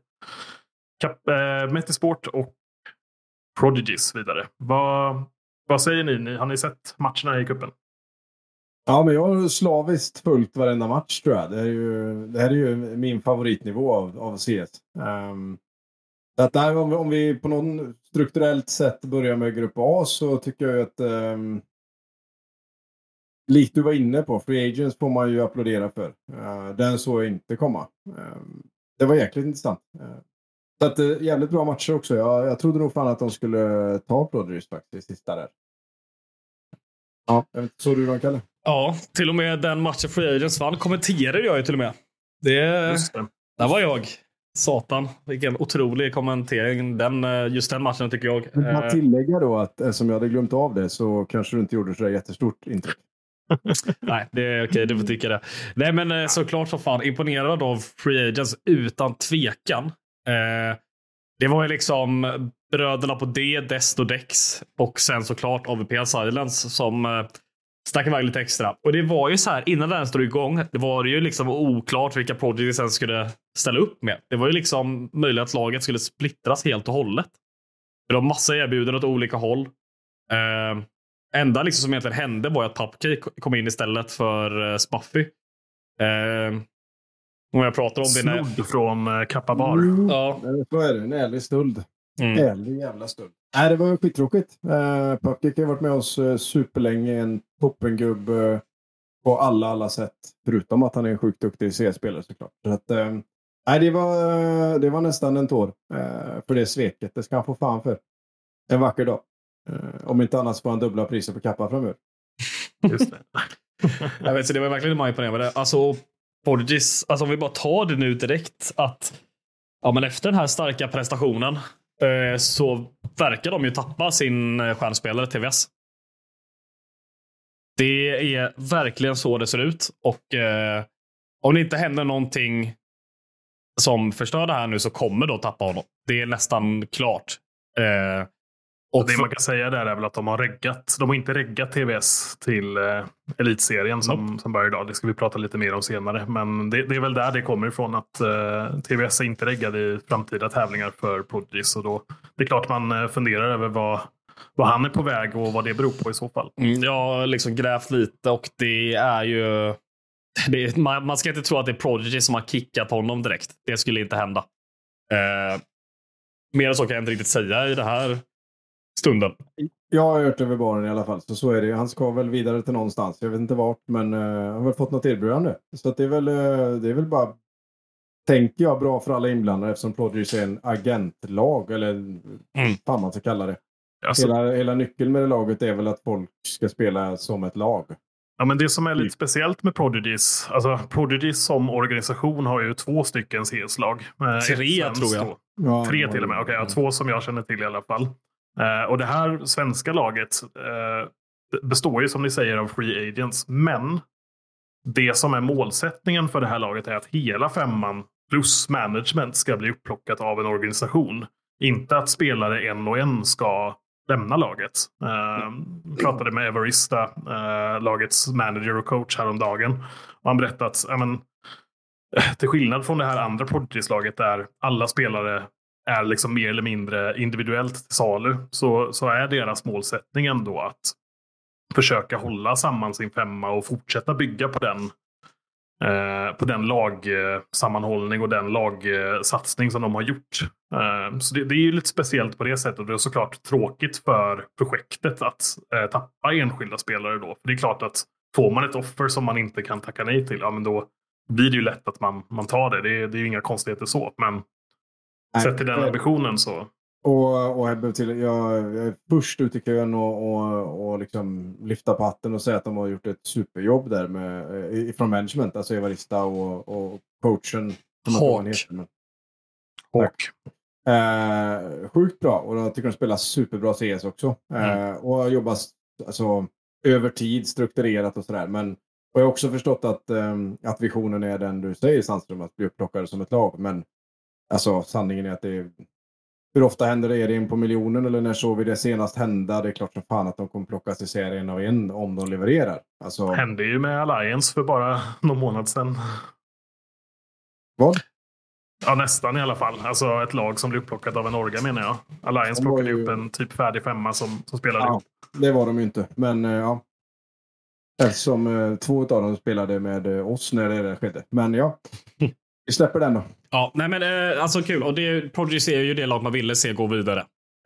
Cap eh, Metisport och Prodigies vidare. Vad, vad säger ni? Har ni sett matcherna i cupen? Ja, men jag har slaviskt följt varenda match tror jag. Det, är ju, det här är ju min favoritnivå av, av CS. Um, ehm, ehm, att där, om, vi, om vi på något strukturellt sätt börjar med grupp A så tycker jag att um, likt du var inne på, Free Agents får man ju applådera för. Uh, den såg jag inte komma. Uh, det var jäkligt intressant. Uh, så att, uh, jävligt bra matcher också. Jag, jag trodde nog fan att de skulle ta Broderius faktiskt, sista där. Ja, såg du dem Kalle? Ja, till och med den matchen Free Agents vann kommenterade jag ju till och med. Det, det. Där var jag. Satan, vilken otrolig kommentering. Den, just den matchen tycker jag. Jag kan tillägga då att som jag hade glömt av det så kanske du inte gjorde så jättestort intryck. Nej, det är okej. Du får tycka det. Nej, men eh, såklart så fan imponerad av Free Agents utan tvekan. Eh, det var ju liksom bröderna på D, Dest och Dex och sen såklart AVP Silence som eh, stack iväg lite extra. Och det var ju så här innan den stod igång. Det var ju liksom oklart vilka Prodigy sen skulle ställa upp med. Det var ju liksom möjligt att laget skulle splittras helt och hållet. Det var massa erbjudanden åt olika håll. Eh, enda liksom som egentligen hände var att Pupcake kom in istället för uh, Spuffy. Uh, om jag pratar om det. När... Snodd från uh, Kappa Bar. Mm. Ja. Så är det. En ärlig stöld. Mm. Ärlig jävla stöld. Nej, det var skittråkigt. Uh, Pupcake har varit med oss uh, superlänge. En toppengubb uh, på alla, alla sätt. Förutom att han är en sjukt duktig CS-spelare såklart. Så att, nej, det var, det var nästan en tår för det sveket. Det ska han få fan för. En vacker dag. Eh, om inte annat får han dubbla priser på kappa framöver. Just det. jag vet, så det var verkligen man imponerade. Alltså, Porgis, alltså om vi bara tar det nu direkt att ja, men efter den här starka prestationen eh, Eh, så verkar de ju tappa sin eh, stjärnspelare TVS. Det är verkligen så det ser ut och eh, om det inte händer någonting som förstör det här nu så kommer de tappa honom. Det är nästan klart. Eh, och det för... man kan säga där är väl att de har reggat. De har inte reggat TVS till eh, elitserien som, mm. som börjar idag. Det ska vi prata lite mer om senare. Men det, det är väl där det kommer ifrån att eh, TVS är inte reggade i framtida tävlingar för Prodigy. Så då, det är klart man eh, funderar över vad, vad han är på väg och vad det beror på i så fall. Mm, jag har liksom grävt lite och det är ju... Det är, man, man, ska inte tro att det är Prodigy som har kickat honom direkt. Det skulle inte hända. Eh, mer än så kan jag inte riktigt säga i det här stunden. Jag har hört över baren i alla fall, så så är det. Han ska väl vidare till någonstans. Jag vet inte vart, men uh, han har väl fått något erbjudande. Så det, är väl, uh, det är väl bara, tänker jag, bra för alla inblandade eftersom Prodigy är en agentlag, eller mm. vad man ska kalla det. Alltså, hela, hela nyckeln med det laget är väl att folk ska spela som ett lag. Ja, men det som är lite mm. speciellt med Prodigys, alltså Prodigys som organisation har ju två stycken CS-lag. Eh, Tre tror jag. Ja, Tre till och med. Okej, okay, ja, två som jag känner till i alla fall. Eh, och det här svenska laget eh, består ju som ni säger av free agents. Men det som är målsättningen för det här laget är att hela femman plus management ska bli upplockat av en organisation. Inte att spelare en och en ska lämna laget. Uh, pratade med Everista, lagets manager och coach häromdagen. Och han berättade att men, till skillnad från det här andra Prodigies-laget där alla spelare är liksom mer eller mindre individuellt till salu så, så är deras målsättning ändå att försöka hålla samman sin femma och fortsätta bygga på den eh, på den lagsammanhållning och den lagsatsning som de har gjort. Eh, så det, det, är ju lite speciellt på det sättet och det är såklart tråkigt för projektet att eh, tappa enskilda spelare då. För det är klart att får man ett offer som man inte kan tacka nej till, ja men då blir det ju lätt att man, man tar det. Det är, det är ju inga konstigheter så. Men Sett till den ambitionen så. Och, och jag, till, jag, jag är först ut i kön och, och, och liksom lyfta på hatten och säga att de har gjort ett superjobb där med, eh, från management, alltså Evarista och, och coachen. Hawk. Hawk. Eh, sjukt bra och jag tycker de spelar superbra CS också. Eh, mm. Och jobbar alltså, över tid, strukturerat och sådär. Men och jag har också förstått att, eh, att visionen är den du säger Sandström, att bli upplockade som ett lag. Men Alltså sanningen är att det är... Hur ofta händer det? Är det en på miljonen eller när såg vi det senast hända? Det är klart som fan att de kommer plockas isär en av en om de levererar. Alltså... Hände ju med Alliance för bara någon månad sedan. Vad? Ja, nästan i alla fall. Alltså ett lag som blir upplockat av en orga menar jag. Alliance plockade ju... upp en typ färdig femma som, som spelade ja, ihop. Det var de ju inte, men uh, ja. Eftersom uh, två av dem spelade med uh, oss när det skedde. Men ja, vi släpper den då. Ja, nej men eh, alltså kul. Och det, Prodigy är ju det lag man ville se gå vidare.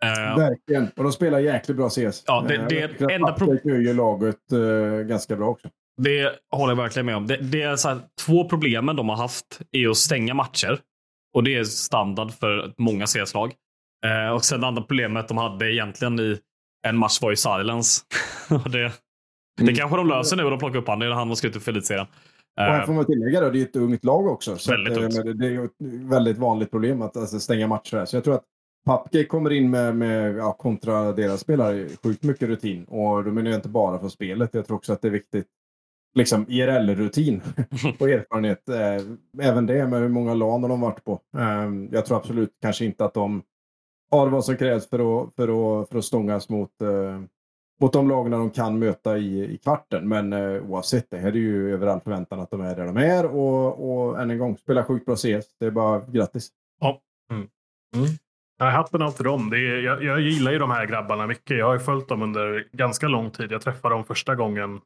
Eh, Verkligen. Och de spelar jäkligt bra CS. Ja, det, det, det enda problemet... ju laget eh, ganska bra också. Det håller jag verkligen med om. Det, det är så här, två problemen de har haft är att stänga matcher. Och det är standard för många CS-lag. Eh, och sen det andra problemet de hade egentligen i en match var ju silence. det, mm. det kanske de löser nu och de plockar upp honom. Det är han som ska ut för elitserien. Och här får man tillägga då, det är ett ungt lag också. Så väldigt att, ungt. Det är ett väldigt vanligt problem att alltså, stänga matcher. Så jag tror att Papke kommer in med, med ja, kontra deras spelare sjukt mycket rutin. Och då menar jag inte bara för spelet. Jag tror också att det är viktigt liksom IRL-rutin och erfarenhet. Eh, även det med hur många LAN de varit på. Eh, jag tror absolut kanske inte att de har vad som krävs för att, för att, för att stångas mot eh, mot de lagen de kan möta i, i kvarten. Men eh, oavsett, det här är ju över all förväntan att de är där de är. Och, och än en gång, spela sjukt bra CS. Det är bara grattis. Ja. Mm. Mm. Ja, hatten av till dem. Det är, jag, jag, gillar ju de här grabbarna mycket. Jag har följt dem under ganska lång tid. Jag träffade dem första gången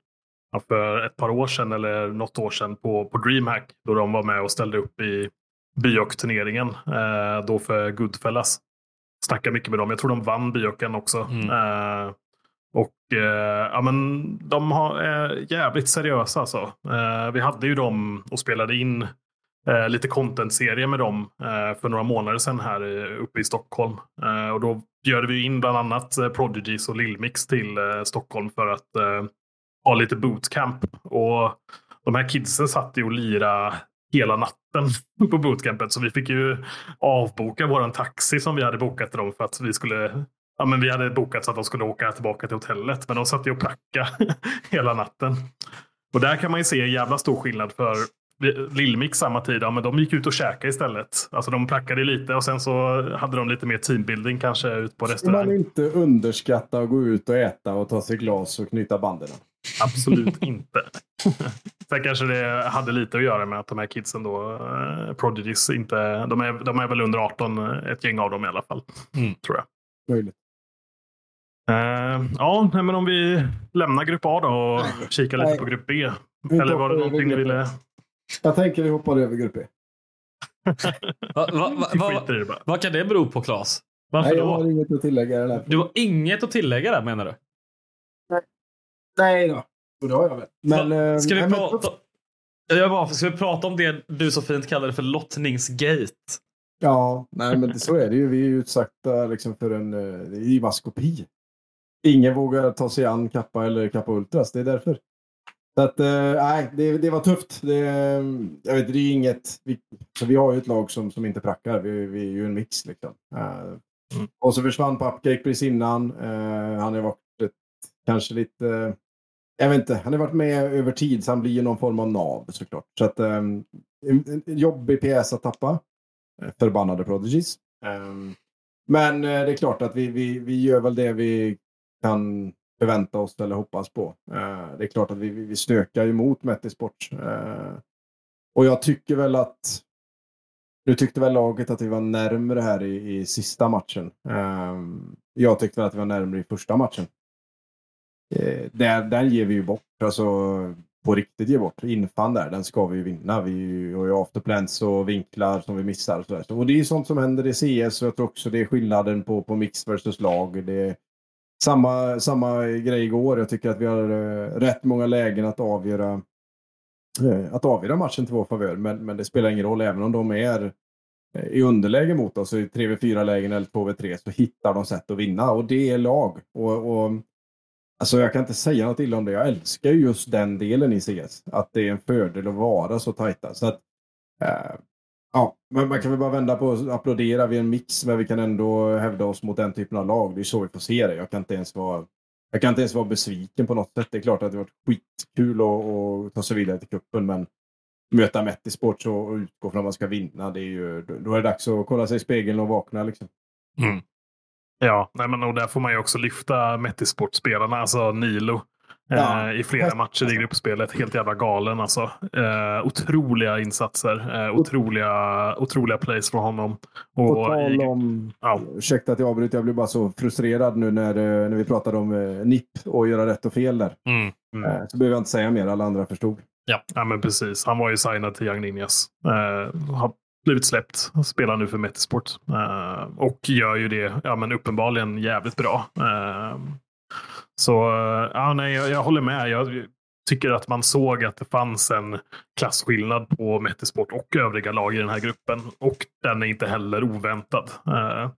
för ett par år sedan eller något år sedan på, på DreamHack. Då de var med och ställde upp i Byok-turneringen. Eh, då för Goodfellas. Snackade mycket med dem. Jag tror de vann Byoken också. Mm. Eh, och eh, ja, men de har, är jävligt seriösa alltså. Eh, vi hade ju dem och spelade in eh, lite content-serie med dem eh, för några månader sedan här eh, uppe i Stockholm. Eh, och då bjöd vi in bland annat eh, Prodigies och Lillmix till eh, Stockholm för att ha lite bootcamp. Och de här kidsen satt ju och lira hela natten på bootcampet. Så vi fick ju avboka våran taxi som vi hade bokat till dem för att vi skulle Ja, men vi hade bokat så att de skulle åka tillbaka till hotellet. Men de satt ju och prackade hela natten. Och där kan man ju se en jävla stor skillnad. För Lillmix samma tid, ja, men de gick ut och käkade istället. Alltså de prackade lite och sen så hade de lite mer teambuilding kanske ut på restaurang. Man inte underskatta att gå ut och äta och ta sig glas och knyta banden. Absolut inte. Sen kanske det hade lite att göra med att de här kidsen då, eh, Prodigies, inte, de, är, de är väl under 18, ett gäng av dem i alla fall. Mm. Tror jag. Möjligt. Uh, ja, men om vi lämnar grupp A då och kikar lite Nej. på grupp B. Eller var det någonting ni ville? Jag tänker vi hoppar över grupp B. va, va, va, vad kan det bero på Claes? Varför Nej, jag har inget att tillägga. Där. Du har inget att tillägga där menar du? Nej, Nej då. Det har jag väl. Men, eh, ska, vi prata... Jag bara, ska vi prata om det du så fint kallade för lottningsgate? Ja, nej men så är det ju. Vi är utsatta liksom för en eh, maskopi. Ingen vågar ta sig an Kappa eller Kappa Ultras. Det är därför. Så att, eh, nej, det, det var tufft. Det, jag vet, det är inget... Vi, så vi har ju ett lag som, som inte prackar. Vi, vi är ju en mix liksom. Uh, mm. Och så försvann Pupcake precis innan. Uh, han har varit ett, kanske lite... jag vet inte, han har varit med över tid så han blir ju någon form av nav såklart. Så att, um, en, en jobbig PS att tappa. Förbannade Prodigies. Um, men det är klart att vi, vi, vi gör väl det vi kan förvänta oss eller hoppas på. Eh, det är klart att vi, vi stökar emot Mettisport. Eh, och jag tycker väl att nu tyckte väl laget att vi var närmre här i, i sista matchen. Eh, jag tyckte väl att vi var närmre i första matchen. Eh, där, den ger vi ju bort. Alltså på riktigt ger bort. Infan där, den ska vi ju vinna. Vi har ju afterplans och vinklar som vi missar. Och, så och det är sånt som händer i CS och jag tror också det är skillnaden på, på mix versus lag. Det, samma, samma grej igår. Jag tycker att vi har eh, rätt många lägen att avgöra, eh, att avgöra matchen till vår favör. Men, men det spelar ingen roll, även om de är eh, i underläge mot oss i 3v4 lägen eller 2v3 så hittar de sätt att vinna och det är lag. Och, och, alltså jag kan inte säga något illa om det. Jag älskar just den delen i CS. Att det är en fördel att vara så tajta. Så att, Ja, men man kan väl bara vända på och applådera vid en mix men vi kan ändå hävda oss mot den typen av lag. Det är så vi får se det. Jag kan inte ens vara, jag kan inte ens vara besviken på något sätt. Det är klart att det varit skitkul att, ta sig vidare till kuppen men möta Mettisport och utgå från att man ska vinna, det är ju, då är det dags att kolla sig i spegeln och vakna. Liksom. Mm. Ja, nej men och där får man ju också lyfta Mettisportspelarna, alltså Nilo. Ja. Eh, i flera matcher i gruppspelet. Helt jävla galen alltså. Eh, otroliga insatser. Eh, otroliga, otroliga plays från honom. Och På tal om, ja. ursäkta att jag avbryter, jag blir bara så frustrerad nu när, eh, när vi pratade om eh, NIP och göra rätt och fel där. Mm. Mm. Eh, så behöver jag inte säga mer, alla andra förstod. Ja, ja men precis. Han var ju signad till Young Ninjas. Eh, har blivit släppt. Spelar nu för Metisport. Och gör ju det ja, men uppenbarligen jävligt bra. Så eh, ja, nej, jag, jag håller med. Jag tycker att man såg att det fanns en klasskillnad på Mettesport och övriga lag i den här gruppen. Och den är inte heller oväntad. Eh,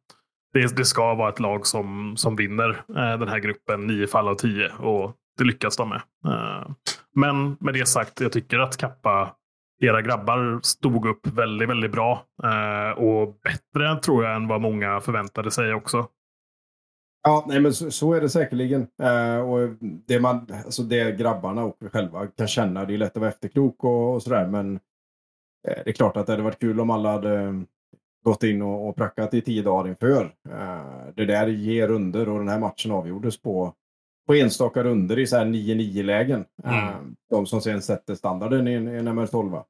det, det ska vara ett lag som, som vinner eh, den här gruppen nio fall av tio och det lyckas de med. Men med det sagt, jag tycker att Kappa era grabbar stod upp väldigt, väldigt bra. och bättre tror jag än vad många förväntade sig också. Ja, nej, men så, så är det säkerligen. Eh, och det, man, alltså det grabbarna och själva kan känna, det är lätt att vara efterklok och, och sådär, men eh, det är klart att det hade varit kul om alla hade gått in och, och prackat i tio dagar inför. Eh, det där ger under och den här matchen avgjordes på, på enstaka runder i 9-9 lägen. Mm. Eh, de som sen sätter standarden i en, en MR12.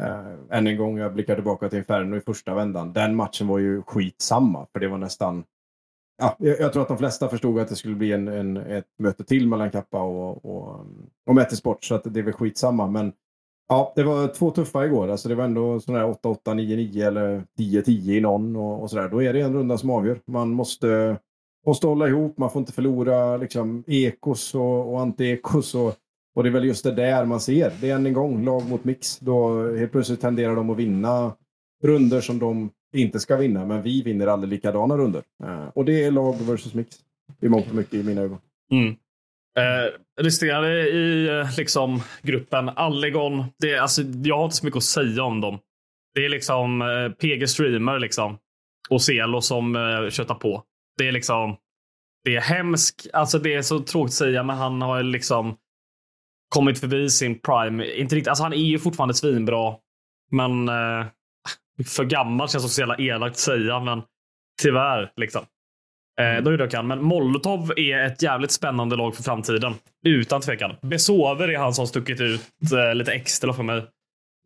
Uh, än en gång, jag blickar tillbaka till Inferno i första vändan. Den matchen var ju skitsamma, för det var nästan ja, jag, tror att de flesta förstod att det skulle bli en, en ett möte till mellan Kappa och, och, och Mätesport, så att det är väl skitsamma. Men ja, det var två tuffa igår. Alltså det var ändå sådär 8-8, 9-9 eller 10-10 i någon och, och sådär. Då är det en runda som avgör. Man måste, måste hålla ihop, man får inte förlora liksom, ekos och, och anti-ekos. Och, och det är väl just det där man ser. Det är än en gång lag mot mix. Då helt plötsligt tenderar de att vinna runder som de inte ska vinna, men vi vinner aldrig likadana runder. Uh, och det är lag versus mix. I mångt och mycket i mina ögon. Mm. Eh, resterande i eh, liksom, gruppen Allegon. Det, alltså, jag har inte så mycket att säga om dem. Det är liksom eh, PG Streamer liksom, och Celo som eh, köttar på. Det är liksom det är hemskt. Alltså det är så tråkigt att säga, men han har liksom kommit förbi sin prime. Inte riktigt, alltså han är ju fortfarande svinbra, men eh, för gammal känns det så jävla elakt att säga, men tyvärr liksom. Eh, då är det kan. Men Molotov är ett jävligt spännande lag för framtiden. Utan tvekan. Besover är han som stuckit ut eh, lite extra för mig.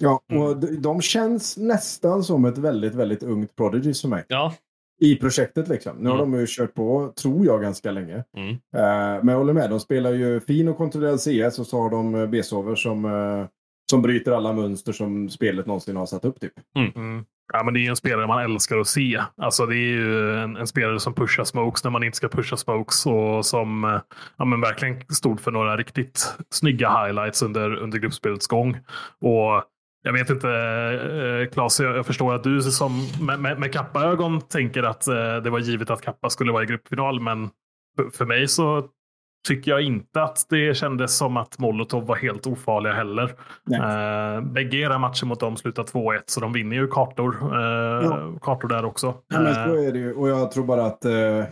Ja, och de, de känns nästan som ett väldigt, väldigt ungt Prodigy för mig. Ja, I projektet liksom. Nu har Mm. de ju kört på, tror jag, ganska länge. Mm. Eh, men jag håller med, de spelar ju fin och kontrollerad CS och så har de eh, B-sover som, eh, som bryter alla mönster som spelet någonsin har satt upp. Typ. Mm. Ja, men det är ju en spelare man älskar att se. Alltså, det är ju en, en spelare som pushar smokes när man inte ska pusha smokes och som eh, ja, men verkligen stod för några riktigt snygga highlights under, under gruppspelets gång. Och jag vet inte, eh, Claes, jag, jag förstår att du som med, med, med Kappa-ögon tänker att eh, det var givet att Kappa skulle vara i gruppfinal, men för mig så tycker jag inte att det kändes som att Molotov var helt ofarliga heller. Eh, bägge era matcher mot dem slutar 2-1, så de vinner ju kartor, eh, Ja. kartor där också. Ja, men så Eh, är det ju. Och jag tror bara att... Eh,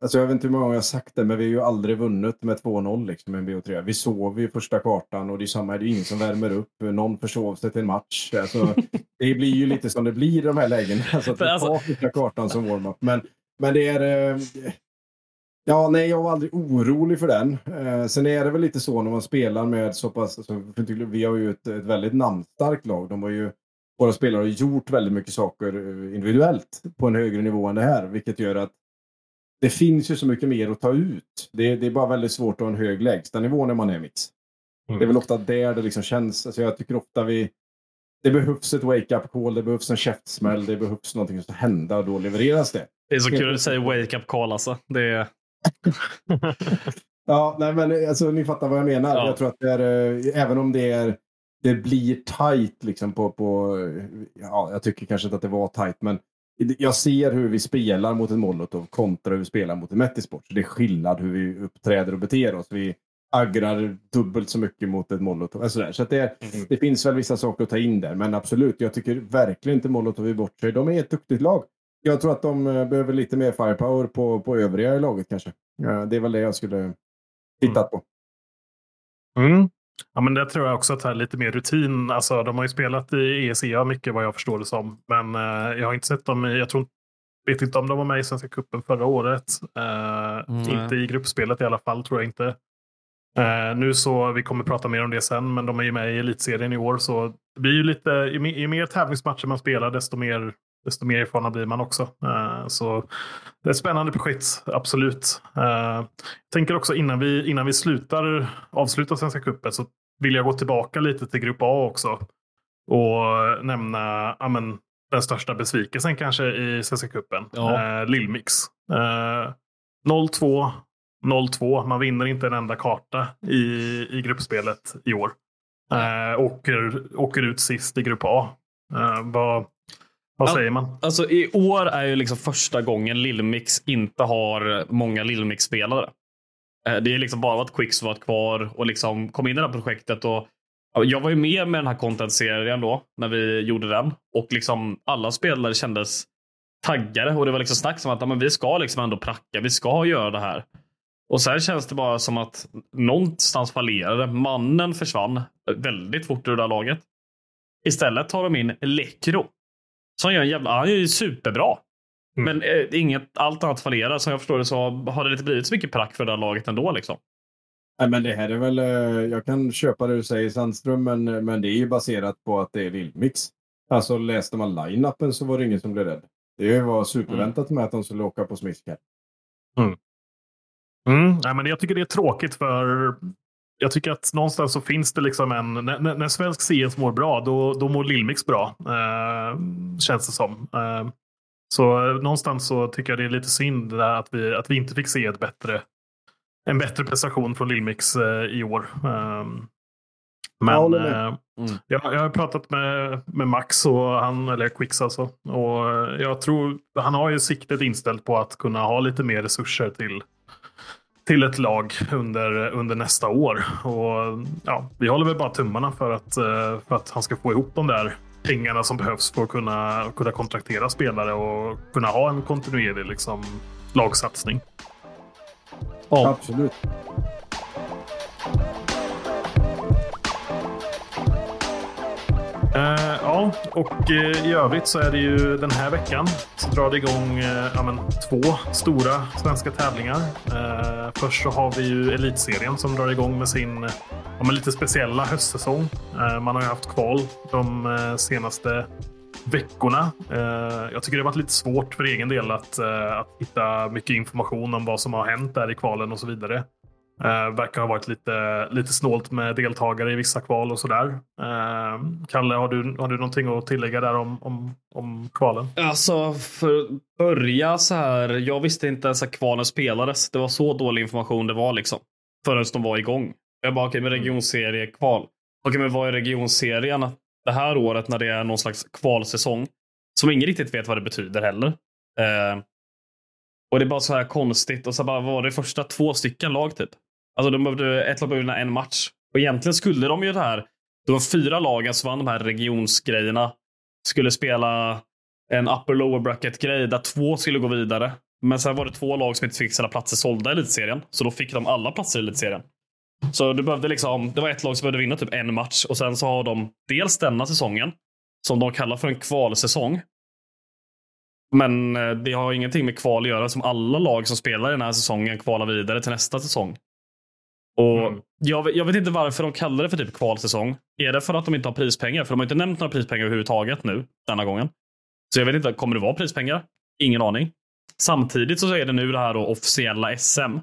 alltså jag vet inte hur många gånger jag sagt det, men vi har ju aldrig vunnit med 2-0 liksom, i en BO3. Vi sov ju första kartan och det är samma, det är ingen som värmer upp. Någon försov sig till en match. Alltså, det blir ju lite som det blir i de här lägena. Alltså att vi alltså- tar första kartan som warm-up. Men, men det är... Eh, Ja, nej, jag var aldrig orolig för den. Eh, sen är det väl lite så när man spelar med så pass... Alltså, vi har ju ett, ett väldigt namnstarkt lag. De var ju, våra spelare har gjort väldigt mycket saker eh, individuellt på en högre nivå än det här. Vilket gör att det finns ju så mycket mer att ta ut. Det, det är bara väldigt svårt att ha en hög lägstanivå när man är mix. Mm. Det är väl ofta där det liksom känns. Alltså jag tycker ofta vi... Det behövs ett wake-up call, det behövs en käftsmäll, det behövs någonting som ska hända och då levereras det. det är så kul att du säger wake up call alltså. Det är, Ja, nej men alltså ni fattar vad jag menar. Ja. Jag tror att det är, eh, även om det är, det blir tight liksom på, på, ja, jag tycker kanske inte att det var tight, men jag ser hur vi spelar mot en Molotov kontra hur vi spelar mot en Metisport. Så det är skillnad hur vi uppträder och beter oss. Vi aggrar dubbelt så mycket mot ett Molotov. Alltså där. Så det, det finns väl vissa saker att ta in där, men absolut, jag tycker verkligen inte Molotov är bort sig. De är ett duktigt lag. Jag tror att de eh, behöver lite mer firepower på, på övriga i laget kanske. Ja, det är väl det jag skulle tittat på. Mm. Ja, men det tror jag också att det är lite mer rutin. Alltså, de har ju spelat i ESEA mycket vad jag förstår det som. Men eh, jag har inte sett dem i, jag tror, vet inte om de var med i Svenska cupen förra året. Eh, Nej. Inte i gruppspelet i alla fall, tror jag inte. Eh, nu så, vi kommer prata mer om det sen, men de är ju med i elitserien i år. Så det blir ju lite, ju mer tävlingsmatcher man spelar, desto mer, desto mer erfarna blir man också. Eh, så det är ett spännande projekt, absolut. Eh, jag tänker också innan vi, innan vi slutar, avslutar Svenska cupen så vill jag gå tillbaka lite till Grupp A också. Och nämna ja, men, den största besvikelsen kanske i Svenska cupen. Ja. Eh, Lillmix. Eh, 0-2, 0-2. Man vinner inte en enda karta i, i gruppspelet i år. Åker, åker ut sist i Grupp A. Vad vad säger man? Alltså i år är ju liksom första gången Lillmix inte har många Lillmix-spelare. Eh, Det är liksom bara att Quicks var kvar och liksom kom in i det här projektet. Och ja, jag var ju med med den här content-serien då, när vi gjorde den. Och liksom alla spelare kändes taggade och det var liksom snack om att men vi ska liksom ändå pracka, vi ska göra det här. Och sen känns det bara som att någonstans fallerade. Mannen försvann väldigt fort ur det där laget. Istället tar de in Lekro. Som gör en jävla... Han är ju superbra. Mm. Men eh, inget, allt annat fallerar. Som jag förstår det så har det inte blivit så mycket prack för det här laget ändå. Liksom. Nej, men det här är väl, eh, jag kan köpa det du säger Sandström, men, men det är ju baserat på att det är Lillmix. Alltså läste man line-upen så var det ingen som blev rädd. Det var superväntat med att de skulle åka på smiskar. Mm. Nej, men jag tycker det är tråkigt för jag tycker att någonstans så finns det liksom en... När, när svensk CS mår bra, då, då mår Lillmix bra. Eh, känns det som. Eh, så eh, någonstans så tycker jag det är lite synd det där att, vi, att vi inte fick se ett bättre, en bättre prestation från Lillmix eh, i år. Eh, men Jag eh, Mm. jag, jag har pratat med, med Max, och han, eller Quicks alltså. Och jag tror, han har ju siktet inställt på att kunna ha lite mer resurser till, till ett lag under, under nästa år. Och ja, Vi håller väl bara tummarna för att, eh, för att han ska få ihop de där pengarna som behövs för att kunna, kunna kontraktera spelare och kunna ha en kontinuerlig liksom, lagsatsning. Absolut. Uh, ja, och uh, i övrigt så är det ju den här veckan så drar det igång uh, ja, men, två stora svenska tävlingar. först så har vi ju Elitserien som drar igång med sin ja, men, lite speciella höstsäsong. man har ju haft kval de senaste veckorna. jag tycker det har varit lite svårt för egen del att, att hitta mycket information om vad som har hänt där i kvalen och så vidare. Uh, verkar ha varit lite, lite snålt med deltagare i vissa kval och sådär. Uh, Kalle, har du, har du någonting att tillägga där om, om, om kvalen? Alltså, för att börja så här. Jag visste inte ens att kvalen spelades. Det var så dålig information det var liksom. Förrän de var igång. Jag bara, okej, okay, med regionseriekval. Okej, okay, men vad är regionserien det här året när det är någon slags kvalsäsong? Som ingen riktigt vet vad det betyder heller. Uh, och det är bara så här konstigt. Och så bara var det första två stycken lag typ. Alltså de behövde, ett lag behövde en match. Och egentligen skulle de ju det här. Det var fyra lagen som vann de här regionsgrejerna. Skulle spela en upper lower bracket grej där två skulle gå vidare. Men sen var det två lag som inte fick sina platser sålda i elitserien. Så då fick de alla platser i elitserien. Så du behövde liksom, det var ett lag som behövde vinna typ en match och sen så har de dels denna säsongen som de kallar för en kvalsäsong. Men eh, det har ingenting med kval att göra som alla lag som spelar i den här säsongen kvalar vidare till nästa säsong. Och mm. jag, jag, vet inte varför de kallar det för typ kvalsäsong. Är det för att de inte har prispengar? För de har inte nämnt några prispengar överhuvudtaget nu, denna gången. Så jag vet inte, kommer det vara prispengar? Ingen aning. Samtidigt så är det nu det här då officiella SM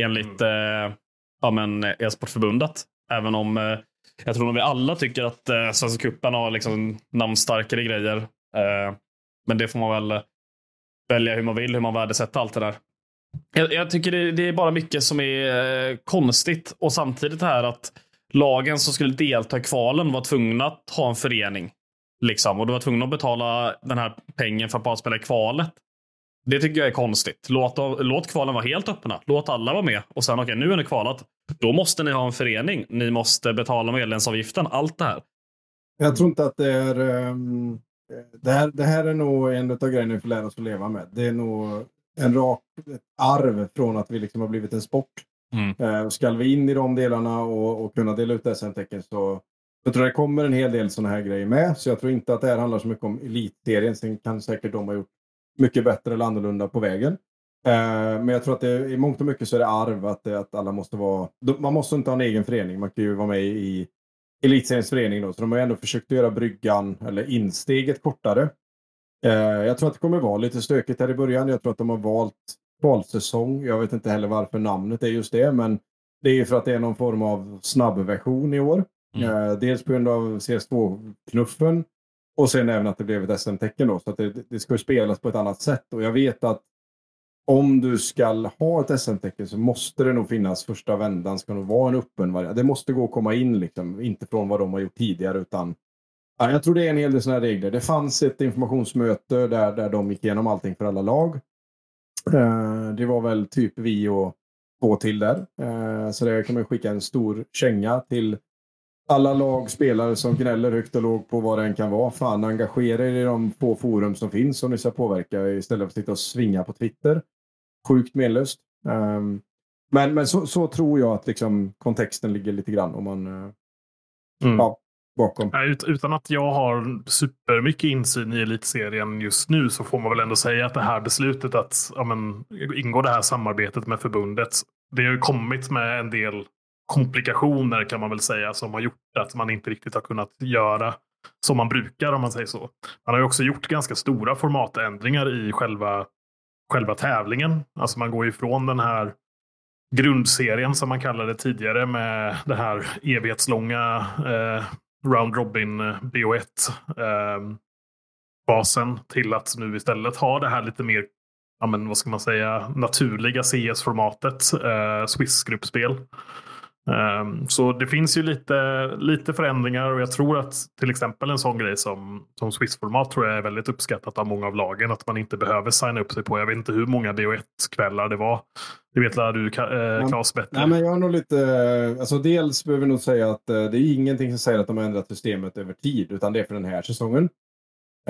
enligt mm. eh, ja, men e-sportförbundet. Även om eh, jag tror att vi alla tycker att eh, Svenska cupen har liksom namnstarkare grejer. Eh, men det får man väl välja hur man vill, hur man värdesätter allt det där. Jag, jag tycker det, det, är bara mycket som är eh, konstigt och samtidigt här att lagen som skulle delta i kvalen var tvungna att ha en förening. Liksom, och du var tvungen att betala den här pengen för att bara spela i kvalet. Det tycker jag är konstigt. Låt, låt kvalen vara helt öppna. Låt alla vara med. Och sen, okej, okay, nu är ni kvalat. Då måste ni ha en förening. Ni måste betala medlemsavgiften. Allt det här. Jag tror inte att det är... Um, det, här, det här är nog en av grejerna vi får lära oss att leva med. Det är nog en rak arv från att vi liksom har blivit en sport. Mm. Eh, ska vi in i de delarna och, och kunna dela ut SM-tecken så jag tror det kommer en hel del sådana här grejer med. Så jag tror inte att det här handlar så mycket om elitserien. Sen kan säkert de ha gjort mycket bättre eller annorlunda på vägen. Eh, men jag tror att det, i mångt och mycket så är det arv att, att alla måste vara... Man måste inte ha en egen förening. Man kan ju vara med i elitseriens förening då. Så de har ändå försökt göra bryggan eller insteget kortare. Eh, jag tror att det kommer vara lite stökigt här i början. Jag tror att de har valt valsäsong. Jag vet inte heller varför namnet är just det, men det är för att det är någon form av snabbversion i år. Mm. Eh, dels på grund av CS2-knuffen och sen även att det blev ett SM-tecken då. Så att det, det ska spelas på ett annat sätt. Och jag vet att om du ska ha ett SM-tecken så måste det nog finnas första vändan ska nog vara en öppen variant. Det måste gå att komma in liksom, inte från vad de har gjort tidigare utan Ja, jag tror det är en hel del sådana regler. Det fanns ett informationsmöte där, där de gick igenom allting för alla lag. Eh, det var väl typ vi och två till där. Eh, så där kan man skicka en stor känga till alla lag, spelare som gnäller högt och lågt på vad det än kan vara. Fan, engagera er i de få forum som finns som ni ska påverka istället för att sitta och svinga på Twitter. Sjukt menlöst. Um, men men så, så, tror jag att liksom, kontexten ligger lite grann om man uh, mm. ja, bakom. Utan att jag har supermycket insyn i elitserien just nu så får man väl ändå säga att det här beslutet att ja, men, ingå det här samarbetet med förbundet. Det har ju kommit med en del komplikationer kan man väl säga som har gjort att man inte riktigt har kunnat göra som man brukar om man säger så. Man har ju också gjort ganska stora formatändringar i själva, själva tävlingen. Alltså man går ifrån den här grundserien som man kallade det tidigare med det här evighetslånga eh, Round Robin BO1 eh, ehm, basen till att nu istället ha det här lite mer ja, men, vad ska man säga, naturliga CS-formatet, eh, Swiss-gruppspel. Um, så det finns ju lite, lite förändringar och jag tror att till exempel en sån grej som, som Swiss-format tror jag är väldigt uppskattat av många av lagen. Att man inte behöver signa upp sig på. Jag vet inte hur många BO1-kvällar det var. Det vet du eh, Claes bättre? Nej, men jag har nog lite, alltså dels behöver vi nog säga att eh, det är ingenting som säger att de har ändrat systemet över tid utan det är för den här säsongen.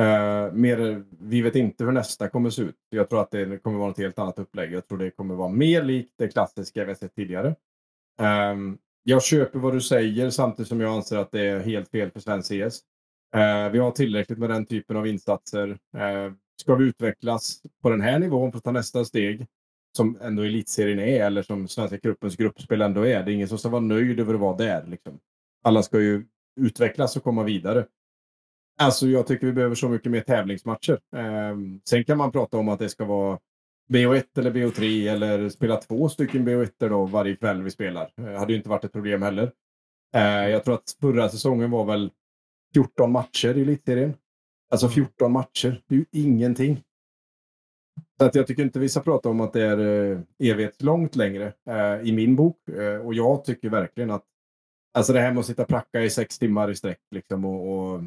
Uh, mer, vi vet inte hur nästa kommer se ut. Jag tror att det kommer vara ett helt annat upplägg. Jag tror det kommer vara mer likt det klassiska vi sett tidigare. Um, jag köper vad du säger samtidigt som jag anser att det är helt fel för svensk CS. Uh, ehm, vi har tillräckligt med den typen av insatser. Uh, ska vi utvecklas på den här nivån för att ta nästa steg, som ändå elitserien är, eller som Svenska gruppens gruppspel ändå är. Det är ingen som ska vara nöjd över att vara där. Liksom. Alla ska ju utvecklas och komma vidare. Alltså, jag tycker vi behöver så mycket mer tävlingsmatcher. Eh, sen kan man prata om att det ska vara BO1 eller BO3 eller spela två stycken BO1 då varje kväll vi spelar. Det hade ju inte varit ett problem heller. Eh, jag tror att förra säsongen var väl 14 matcher i elitserien. Alltså 14 matcher, det är ju ingenting. Så att jag tycker inte vi ska prata om att det är eh, evighetslångt längre eh, i min bok. Eh, och jag tycker verkligen att alltså det här med att sitta och pracka i sex timmar i sträck liksom och, och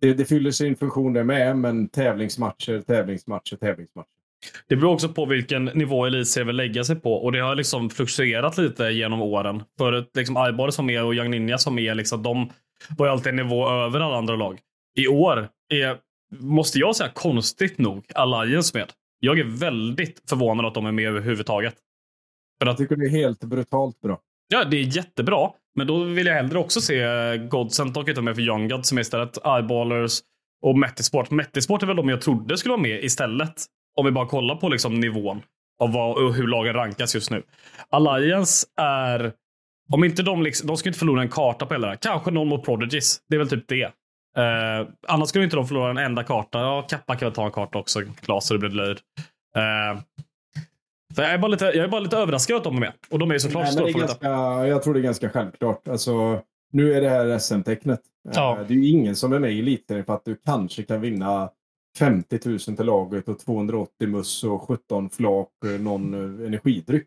det, det, fyller sin funktion det med, men tävlingsmatcher, tävlingsmatcher, tävlingsmatcher. Det beror också på vilken nivå elitserien vill lägga sig på och det har liksom fluktuerat lite genom åren. Förut, liksom Aibar som är och Young Ninja som är, liksom, de var ju alltid en nivå över alla andra lag. I år är, måste jag säga, konstigt nog Alliance med. Jag är väldigt förvånad att de är med överhuvudtaget. För att, jag tycker det är helt brutalt bra. Ja, det är jättebra. Men då vill jag hellre också se Godsent och inte med för Young God som är istället Eyeballers och Metisport. Metisport är väl de jag trodde skulle vara med istället. Om vi bara kollar på liksom nivån av vad, och hur lagen rankas just nu. Alliance är om inte de, liksom, de ska inte förlora en karta på hela det här. Kanske någon mot Prodigies. Det är väl typ det. Uh, annars skulle inte de förlora en enda karta. Ja, Kappa kan väl ta en karta också. Klas, så det blir löjd. Uh, jag, är bara lite, jag är bara lite överraskad att de är med. Och de är såklart storfavoriter. Jag tror det är ganska självklart. Alltså, nu är det här SM-tecknet. Ja. Uh, det är ju ingen som är med i eliten för att du kanske kan vinna 50 000 till laget och 280 muss och 17 flak någon energidryck.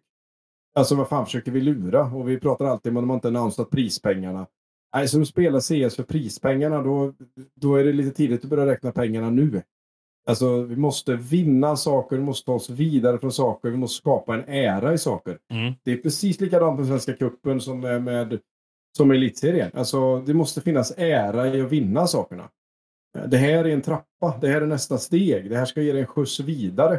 Alltså vad fan försöker vi lura? Och vi pratar alltid om att de inte annonsat prispengarna. Nej, de spelar CS för prispengarna, då, då är det lite tidigt att börja räkna pengarna nu. Alltså, vi måste vinna saker, vi måste ta oss vidare från saker, vi måste skapa en ära i saker. Mm. Det är precis likadant med Svenska Cupen som med, med som elitserien. Alltså, det måste finnas ära i att vinna sakerna. Det här är en trappa, det här är nästa steg, det här ska ge dig en skjuts vidare.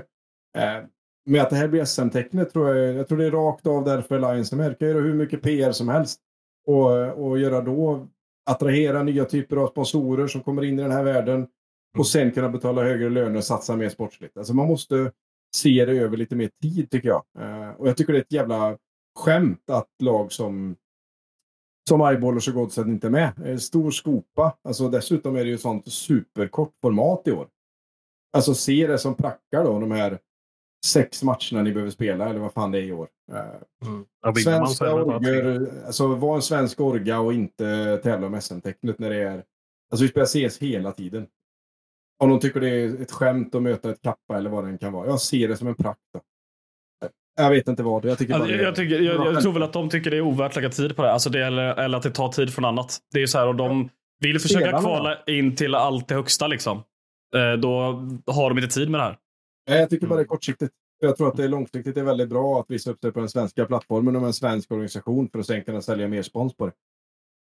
Eh, med att det här blir SM-tecknet tror jag, jag tror det är rakt av därför Lions kan göra hur mycket PR som helst. Och, och göra då, attrahera nya typer av sponsorer som kommer in i den här världen. Och sen kunna betala högre löner och satsa mer sportsligt. Alltså man måste se det över lite mer tid tycker jag. Uh, och jag tycker det är ett jävla skämt att lag som som Eyeballers och Godset inte är med. Stor skopa. Alltså dessutom är det ju sånt superkort format i år. Alltså se det som prackar då, de här sex matcherna ni behöver spela, eller vad fan det är i år. Eh, mm. Svenska orger, alltså var en svensk orga och inte tävla om SM-tecknet när det är... Alltså vi spelar CS hela tiden. Om de tycker det är ett skämt att möta ett kappa eller vad det än kan vara. Jag ser det som en prakt. Jag vet inte vad. Jag, tycker alltså, jag, tycker, jag, jag, tror väl att de tycker det är ovärt att lägga tid på det. Alltså det eller, eller att det tar tid från annat. Det är ju så här, och de vill försöka kvala in till allt det högsta liksom. Eh, då har de inte tid med det här. Nej, jag tycker bara det är kortsiktigt. Jag tror att det är långsiktigt är väldigt bra att visa upp det på den svenska plattformen och med en svensk organisation för att sen kunna sälja mer spons på det.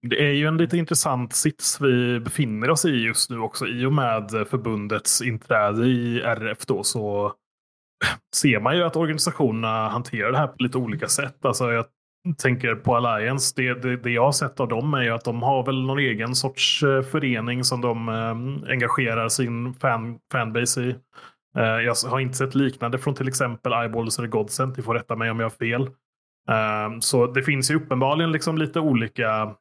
Det är ju en lite intressant sits vi befinner oss i just nu också. I och med förbundets inträde i RF då så ser man ju att organisationerna hanterar det här på lite olika sätt. Alltså jag tänker på Alliance. Det, det, det jag har sett av dem är ju att de har väl någon egen sorts eh, förening som de eh, engagerar sin fan, fanbase i. Eh, jag har inte sett liknande från till exempel Eyeballs eller Godsent. Ni får rätta mig om jag har fel. Eh, så det finns ju uppenbarligen liksom lite olika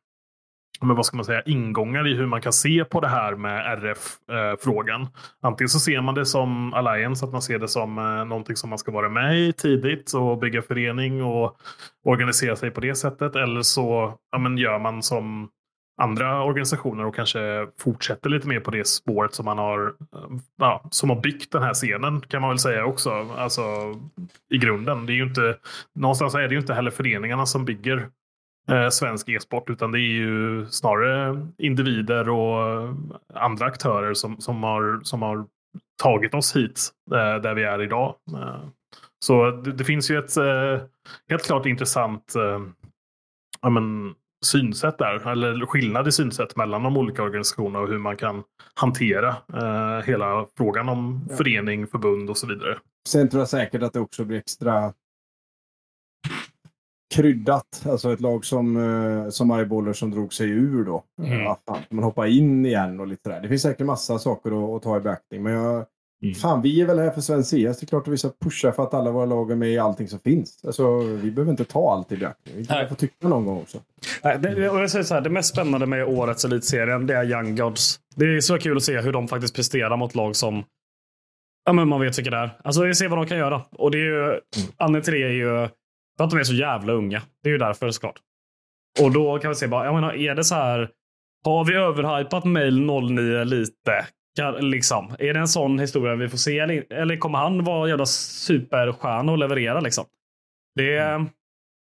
men vad ska man säga, ingångar i hur man kan se på det här med RF-frågan. Eh, Antingen så ser man det som Alliance, att man ser det som eh, någonting som man ska vara med i tidigt och bygga förening och organisera sig på det sättet. Eller så ja, men gör man som andra organisationer och kanske fortsätter lite mer på det spåret som man har, eh, ja, som har byggt den här scenen kan man väl säga också. Alltså i grunden. Det är ju inte, någonstans är det ju inte heller föreningarna som bygger eh, svensk e-sport utan det är ju snarare individer och andra aktörer som, som, har, som har tagit oss hit eh, där vi är idag. Eh, så det, det, finns ju ett helt klart intressant ja, men, synsätt där, eller skillnad i synsätt mellan de olika organisationerna och hur man kan hantera eh, hela frågan om ja. förening, förbund och så vidare. Sen tror jag säkert att det också blir extra kryddat. Alltså ett lag som, eh, som Eyeballer som drog sig ur då. Mm. Ja, fan, man hoppar in igen och lite sådär. Det finns säkert massa saker att, att ta i beaktning. Men jag, Mm. fan, vi är väl här för svensk CS. Det är klart att vi ska pusha för att alla våra lag är med i allting som finns. Alltså, vi behöver inte ta allt i beaktning. Vi kan få tycka någon gång också. Nej, det, och jag säger så här, det mest spännande med årets elitserien det är Young Gods. Det är så kul att se hur de faktiskt presterar mot lag som ja, men man vet vilka det är. Alltså, vi ser vad de kan göra. Och det är ju, anledningen till det är ju för att de är så jävla unga. Det är ju därför såklart. Och då kan vi se, bara, jag menar, är det så här, har vi överhypat mail 09 lite? Kan, liksom, är det en sån historia vi får se? Eller, eller kommer han vara jävla superstjärna och leverera? Liksom? Det, är-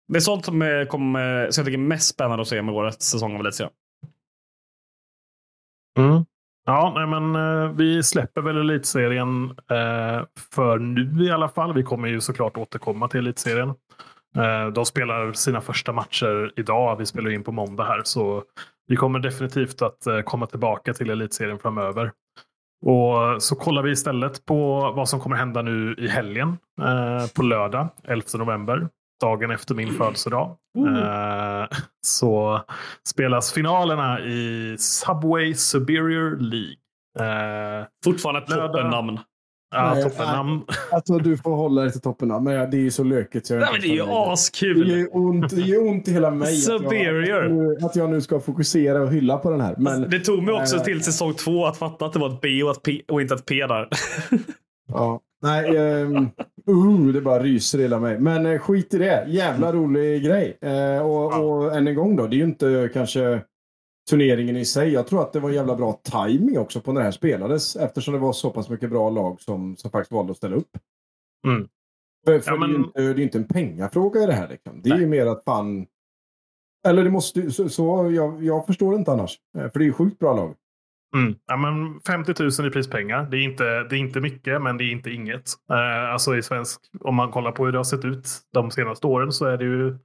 det är sånt som är, kommer, som jag tycker är mest spännande att se med årets säsong av Elitserien. Mm. Ja, nej, men eh, vi släpper väl elitserien eh, för nu i alla fall. Vi kommer ju såklart återkomma till elitserien. Eh, de spelar sina första matcher idag. Vi spelar in på måndag här, så vi kommer definitivt att eh, komma tillbaka till elitserien framöver. Och så kollar vi istället på vad som kommer hända nu i helgen eh, på lördag 11 november. Dagen efter min födelsedag. Så spelas finalerna i Subway Superior League. Fortfarande ett toppennamn. Ja, Nej, toppennamn. Alltså, du får hålla dig till toppen. då. Men det är ju så lökigt. Så jag Nej, men det är ju Det gör askul. ont, det gör ont i hela mig. Superior. Att jag, nu, att jag nu ska fokusera och hylla på den här. Men, Det tog mig också Eh. till säsong två att fatta att det var ett B och, ett P och inte ett P där. Ja. Nej, ehm, uh, det bara ryser i hela mig. Men eh, skit i det. Jävla rolig grej. Eh, och, och än en gång då, det är ju inte kanske turneringen i sig. Jag tror att det var jävla bra timing också på när det här spelades. Eftersom det var så pass mycket bra lag som, som faktiskt valde att ställa upp. Mm. För, för Ja, det, är ju men- inte, det är inte en pengafråga i det här. Liksom. Det är ju mer att fan... Eller det måste så, så jag, jag förstår inte annars. Eh, För det är ju sjukt bra lag. Mm. Ja, men 50 000 i prispengar. Det är, inte, det är inte mycket, men det är inte inget. Eh, alltså i svensk, om man kollar på hur det har sett ut de senaste åren så är det ju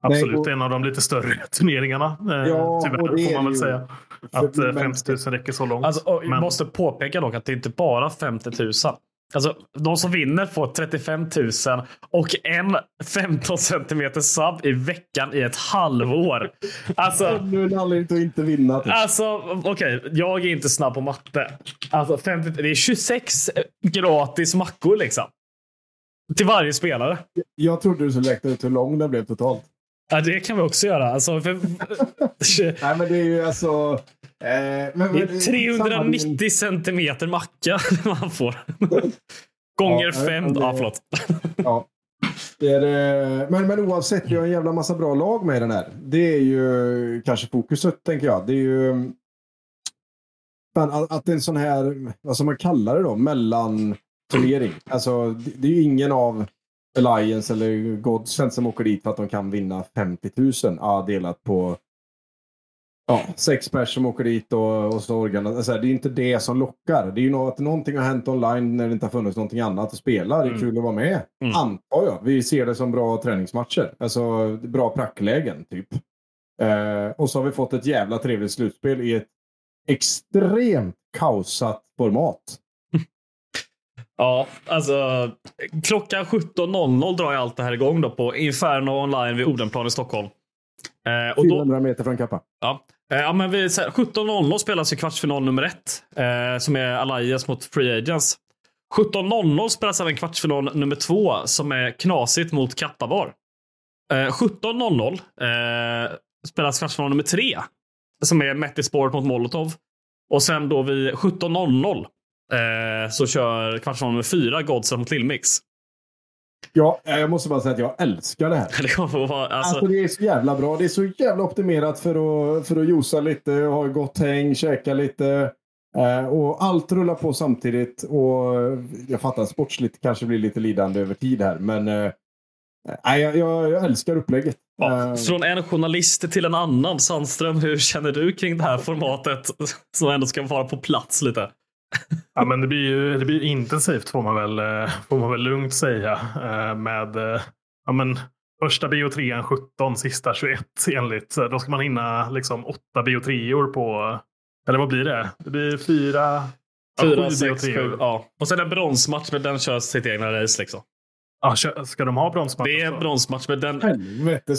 absolut och- en av de lite större turneringarna. Eh, Ja, tyvärr får är man väl ju. säga. Att För- eh, men- 50 000 räcker så långt. Alltså, och jag Men- måste påpeka dock att det inte bara 50 000. Alltså, de som vinner får 35 000 och en 15 centimeter sub i veckan i ett halvår. Alltså, Nu är det anledning till att inte vinna. Typ. alltså okej, jag är inte snabb på matte. Alltså, 50, det är 26 gratis mackor liksom. Till varje spelare. Jag trodde du skulle räkna ut hur lång den blev totalt. Ja, det kan vi också göra. Alltså, för, Nej, men det är ju alltså... Eh, men, det är 390 centimeter macka man får. Gånger Ja, fem. Ja, förlåt. Ja. Det är, eh, men, men oavsett, vi har en jävla massa bra lag med i den här. Det är ju kanske fokuset, tänker jag. Det är ju... Fan, att, att en sån här, vad ska man kalla det då, mellanturnering. Alltså, det, det är ju ingen av Alliance eller Godsend som åker dit för att de kan vinna 50 000 ja, delat på ja, sex pers som åker dit och, och så. Alltså, det är inte det som lockar. Det är ju något, att någonting har hänt online när det inte har funnits någonting annat att spela. Det är Mm. kul att vara med. Mm. Antar jag. Vi ser det som bra träningsmatcher. Alltså bra pracklägen typ. Eh, och så har vi fått ett jävla trevligt slutspel i ett extremt kaosat format. Ja, alltså klockan 17.00 drar jag allt det här igång då på Inferno online vid Odenplan i Stockholm. Eh, och då, 400 meter från Kappa. ja, eh, ja, men vid så här, 17.00 spelas ju kvartsfinal nummer ett, eh, som är Alliance mot Free Agents. 17.00 spelas även kvartsfinal nummer två, som är Knasigt mot Kappabar. Eh, 17.00 eh, spelas kvartsfinal nummer tre, som är Metti Sport mot Molotov. Och sen då vid 17.00 eh, så kör kvartsfinal nummer fyra, Godsen mot Lillmix. Ja, eh, jag måste bara säga att jag älskar det här. Det kommer vara, Alltså, alltså, det är så jävla bra. Det är så jävla optimerat för att, för att josa lite, ha gott häng, käka lite. Eh, och allt rullar på samtidigt. Och jag fattar att sportsligt kanske blir lite lidande över tid här. Men eh, nej, jag, jag, jag älskar upplägget. ja, Eh, från en journalist till en annan. Sandström, hur känner du kring det här formatet som ändå ska vara på plats lite? Ja, men det blir ju det blir intensivt får man väl, eh, får man väl lugnt säga. eh, Med eh, ja, men, första bio 3 17, sista 21 enligt. Då ska man hinna liksom åtta bio 3 på, eller vad blir det? Det blir fyra, ja, Fyra, sju sex, bio sju. 3 Ja. Och sen en bronsmatch, men den körs sitt egna race liksom. Ah, kö- ska de ha bronsmatch? Det är en bronsmatch, men den,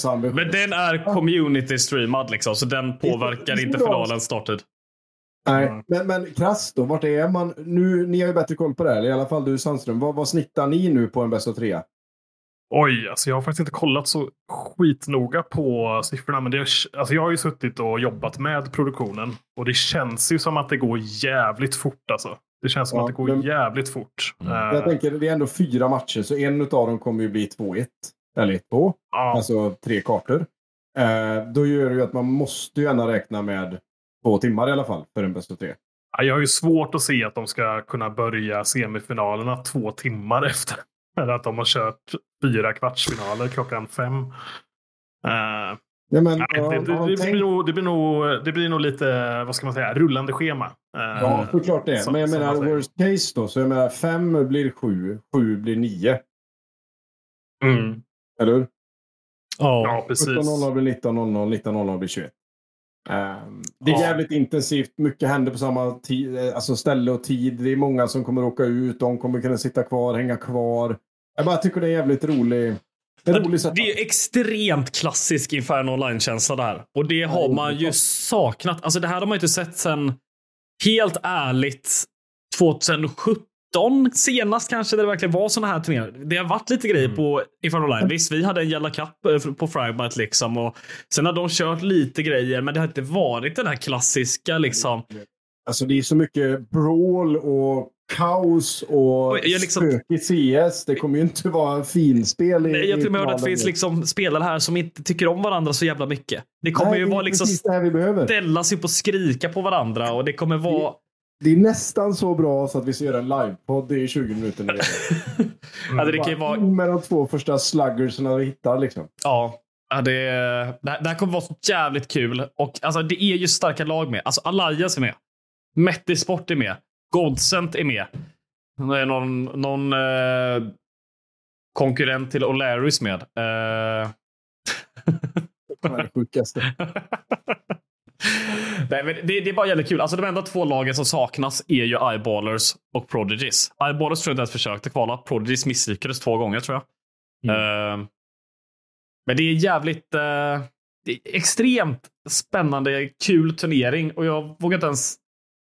ambition. men den är community streamad liksom, så den påverkar inte finalens starttid. Nej, men, men krasst då, vart är man? Nu, ni har ju bättre koll på det här, eller i alla fall du Sandström. Vad, vad snittar ni nu på en bäst av tre? Oj, alltså jag har faktiskt inte kollat så skitnoga på siffrorna. Men det, är- alltså jag har ju suttit och jobbat med produktionen. Och det känns ju som att det går jävligt fort alltså. Det känns som Ja, att det går men- jävligt fort. Mm. Eh, Jag tänker, det är ändå fyra matcher, så en av dem kommer ju bli 2-1. Eller 1-2. ja, Alltså tre kartor. Eh, då gör det ju att man måste ju gärna räkna med två timmar i alla fall för en bäst av tre. jag har ju svårt att se att de ska kunna börja semifinalerna två timmar efter. Eller att de har kört fyra kvartsfinaler klockan fem. Eh, Ja, men, nej, ja, det, det, de det, blir nog, det, blir nog, det blir nog lite, vad ska man säga, rullande schema. Eh, Ja, såklart det. som- men jag menar worst case då. Så jag menar fem blir sju, sju blir nio. mm. Eller hur? Ja, precis. 17.00 blir 19.00, 19.00 blir 21. Ehm, det är Ja. jävligt intensivt. Mycket händer på samma tid, eh, alltså ställe och tid. Det är många som kommer åka ut. De kommer kunna sitta kvar, hänga kvar. Jag bara tycker det är jävligt rolig. En rolig setup. Det är ju extremt klassisk Inferno Online-känsla där. Och det har man ju saknat. Alltså det här har man ju inte sett sen, helt ärligt, 2017 senast kanske, där det verkligen var såna här turneringar. Det har varit lite grejer på Inferno Online. Visst, vi hade en Jalla Cup eh, på Fragmite liksom. Och sen har de kört lite grejer, men det har inte varit den här klassiska liksom. Alltså det är så mycket brawl och kaos och Oj, jag liksom- spök i CS. Det kommer ju inte vara finspel i Nej, jag tror att det finns liksom spelare här som inte tycker om varandra så jävla mycket. Det kommer Nej, ju det vara liksom precis det här vi behöver. ställa sig upp och skrika på varandra och det kommer vara Det är nästan så bra så att vi ska göra en livepodd i 20 minuter. Det Alltså, det kan ju vara In med de två första sluggersarna vi hittar liksom. Ja, ja det, det, här- det här kommer vara så jävligt kul. Och alltså, det är ju starka lag med. Alltså, Alliance är med. Metti Sport är med. Godsent är med. Det är någon, någon eh, konkurrent till O'Larrys med. Eh, Det är det sjukaste. Nej, men det, det är bara jävligt kul. Alltså, de enda två lagen som saknas är ju Eyeballers och Prodigies. Eyeballers tror jag inte ens försökte kvala. Prodigies misslyckades två gånger tror jag. Eh, men det är jävligt... eh, det är extremt spännande, kul turnering och jag vågar inte ens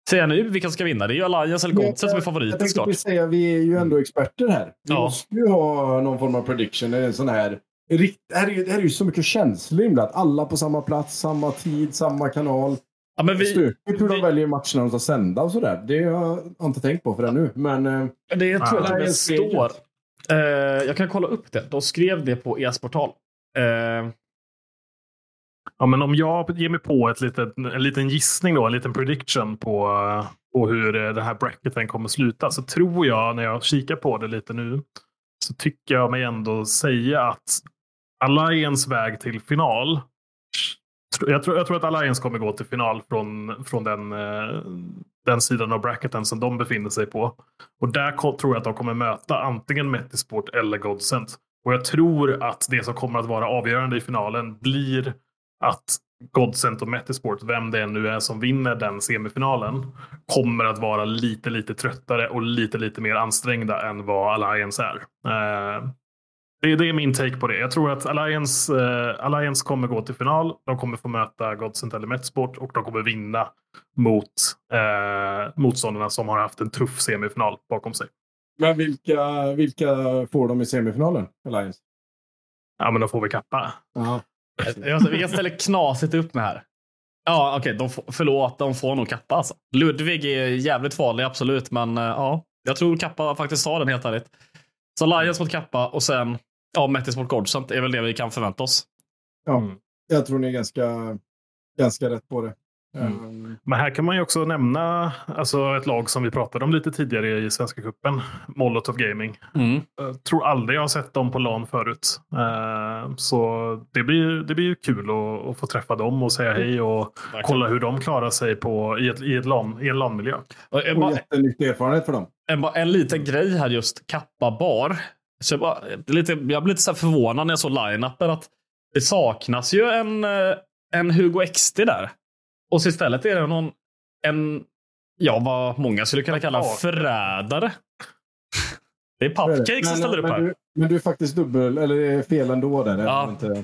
säga nu vilka som ska vinna. Det är ju Alliance eller Men Godsent som är jag favoriter såklart. säga, vi är ju ändå experter här. Vi Ja. måste ju ha någon form av prediction. En sån här... Det här, är, ju- det här är ju så mycket känslor inblandat. Alla på samma plats, samma tid, samma kanal. Ja, men vi, Stökigt hur vi- de väljer matcherna de ska sända och sådär. Det har jag inte tänkt på förrän nu. Men eh, det tror jag till och med står. Eh, jag kan kolla upp det. De skrev det på e-sportal. Eh, Ja, men om jag ger mig på ett litet, en liten gissning, då, en liten prediction på, på hur den här bracketen kommer sluta, så tror jag när jag kikar på det lite nu, så tycker jag mig ändå säga att Alliance väg till final. Jag tror, jag tror att Alliance kommer gå till final från, från den, eh, den sidan av bracketen som de befinner sig på. Och där tror jag att de kommer möta antingen Metisport eller Godsent. Och jag tror att det som kommer att vara avgörande i finalen blir att Godsent och Metisport, vem det än nu är som vinner den semifinalen, kommer att vara lite, lite tröttare och lite, lite mer ansträngda än vad Alliance är. Eh, det, det är min take på det. Jag tror att Alliance, eh, Alliance kommer gå till final. De kommer få möta Godsent eller Metisport och de kommer vinna mot eh, motståndarna som har haft en tuff semifinal bakom sig. men vilka, vilka får de i semifinalen? Alliance? Ja, men då får vi kappa. Ja. jag, vi kan ställa knasigt upp med här. Ja, okej. de får- förlåt, de får nog kappa alltså. Ludvig är jävligt farlig, absolut. Men eh, ja, jag tror kappa faktiskt tar den helt ärligt. Så Lions mot kappa och sen ja, Mettis mot Godsent är väl det vi kan förvänta oss. ja. Mm. Jag tror ni är ganska, ganska rätt på det. Mm. Um, Men här kan man ju också nämna alltså ett lag som vi pratade om lite tidigare i Svenska cupen, Molotov Gaming. Jag tror aldrig jag har sett dem på LAN förut. Eh, Så det blir, det blir ju kul att, att få träffa dem och säga hej och kolla hur de klarar sig på, i, ett, i, ett LAN, i en LAN-miljö. Och en, och bara, jättenyttig erfarenhet för dem. en, bara- en liten grej här just, Kappa bar. Så jag, bara, det är lite, jag blev lite så här förvånad när jag såg line-upen att det saknas ju en, eh, en Hugo XD där. Och så istället är det någon, en, ja vad många skulle kunna kalla förrädare. Det är Pupcake som ställer upp men här. Du, men du är faktiskt dubbel, eller fel ändå där. Ja. Inte, eh,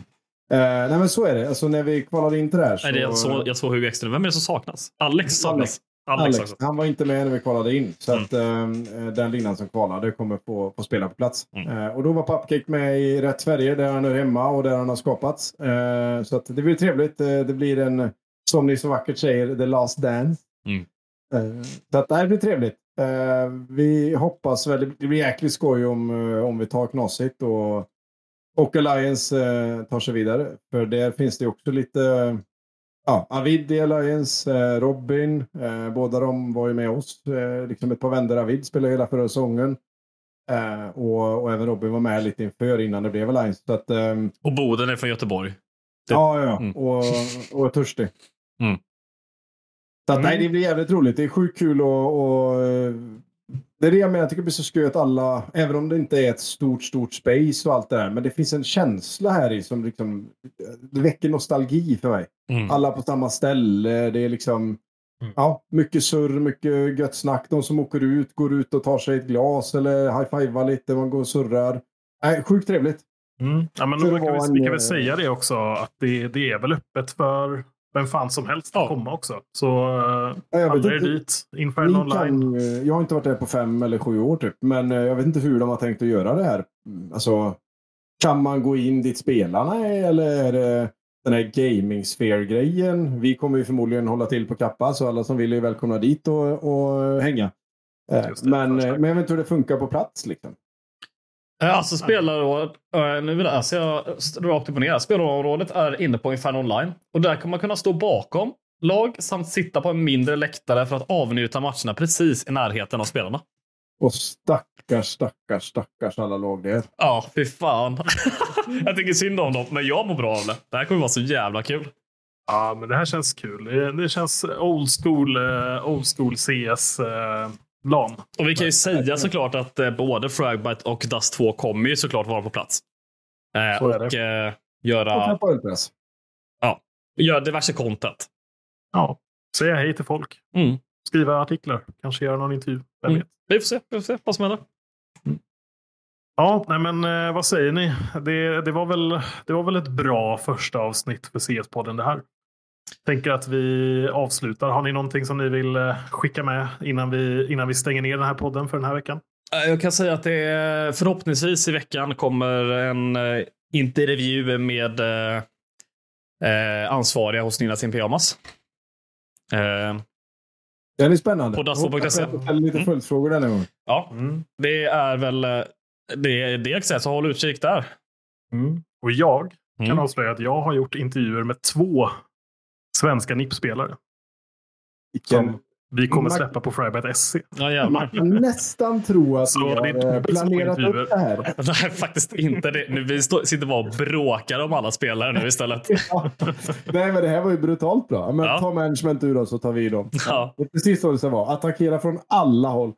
nej men så är det. Alltså när vi kvalade in till det här så... Nej, det är så, jag såg Hugo Ekström. Vem är det som saknas? Alex saknas. Alex, Alex, han var inte med när vi kvalade in. Så Mm. att eh, den linan som kvalade kommer få, få spela på plats. Mm. Eh, och då var Pupcake med i rätt Sverige där han är hemma och där han har skapats. Eh, så att det blir trevligt. Eh, det blir en, som ni så vackert säger, the last dance. Mm. Eh, så att det blir trevligt. Eh, vi hoppas väl, det blir jäkligt skoj om, om vi tar Knassigt och, och Alliance tar sig vidare. För där finns det också lite Ja, Avid i Alliance, eh, Robin, eh, båda de var ju med oss. Eh, liksom ett par vändor. Avid spelade hela förra säsongen. Och, och även Robin var med lite inför innan det blev Alliance. Så att, ehm, Och Boden är från Göteborg. Det- ja, ja, Mm. och, och är törstig. Mm. Så att, Mm. nej, det blir jävligt roligt. Det är sjukt kul eh, det är det jag menar. Jag tycker det blir så skoj att alla, även om det inte är ett stort, stort space och allt det där, men det finns en känsla här i som liksom, det väcker nostalgi för mig. Mm. Alla på samma ställe. Det är liksom ja, mycket surr, mycket gött snack. De som åker ut går ut och tar sig ett glas eller high-fivar lite. Man går och surrar. Nej, sjukt trevligt. Mm. Ja, men vi, vi en, kan väl säga det också, att det, det är väl öppet för vem fan som helst Ja. att komma också. Så Ja, jag vet alla är inte. dit. Inferno online. kan, eh, jag har inte varit där på fem eller sju år typ. Men eh, jag vet inte hur de har tänkt att göra det här. Alltså, kan man gå in dit spelarna är eller är det den här gaming sphere-grejen? Vi kommer ju förmodligen hålla till på Kappa så alla som vill är välkomna dit och, och hänga. Eh, det, Men, eh, men jag vet inte hur det funkar på plats liksom. Eh, Alltså spelarområdet, eh, nu läser jag rakt upp och ner. Spelarområdet är inne på Inferno Online. Och där kommer man kunna stå bakom lag samt sitta på en mindre läktare för att avnjuta matcherna precis i närheten av spelarna. Och stackars, stackars, stackars alla lag där. Ja, fy fan. jag tycker synd om dem, men jag mår bra av det. Det här kommer vara så jävla kul. Ja, men det här känns kul. Det, det känns old school, eh, old school CS LAN. Och vi kan ju säga såklart att eh, både Fragbite och Dust 2 kommer ju såklart vara på plats. Eh, Så är det. och eh, Och göra, Kappa Ölpress. göra diverse content. Ja, säga hej till folk. Mm. Skriva artiklar. Kanske göra någon intervju. Vem Mm. vet? Vi får se, vi får se vad som händer. Ja, nej men eh, vad säger ni? Det, det, var väl, det var väl ett bra första avsnitt för CS-podden det här. Tänker att vi avslutar. Har ni någonting som ni vill eh, skicka med innan vi, innan vi stänger ner den här podden för den här veckan? Eh, Jag kan säga att det är, förhoppningsvis i veckan kommer en eh, intervju med eh, ansvariga hos Nina Sin Pyjamas. Eh, Den är spännande. På får ställa lite Mm. följdfrågor denna gång. ja, det är väl det, är det så håll utkik där. Och jag kan Mm. avslöja att jag har gjort intervjuer med två svenska NIP-spelare. Som vi kommer släppa på Frybite SC. Ja, Man kan nästan tro att Så vi har eh, planerat upp det här. Nej, faktiskt inte. Det. Nu, vi stå, sitter bara och bråkar om alla spelare nu istället. Ja. Nej, men det här var ju brutalt bra. Men Ja. ta management ur oss så tar vi dem. Ja, Det är precis så det ska vara. Attackera från alla håll.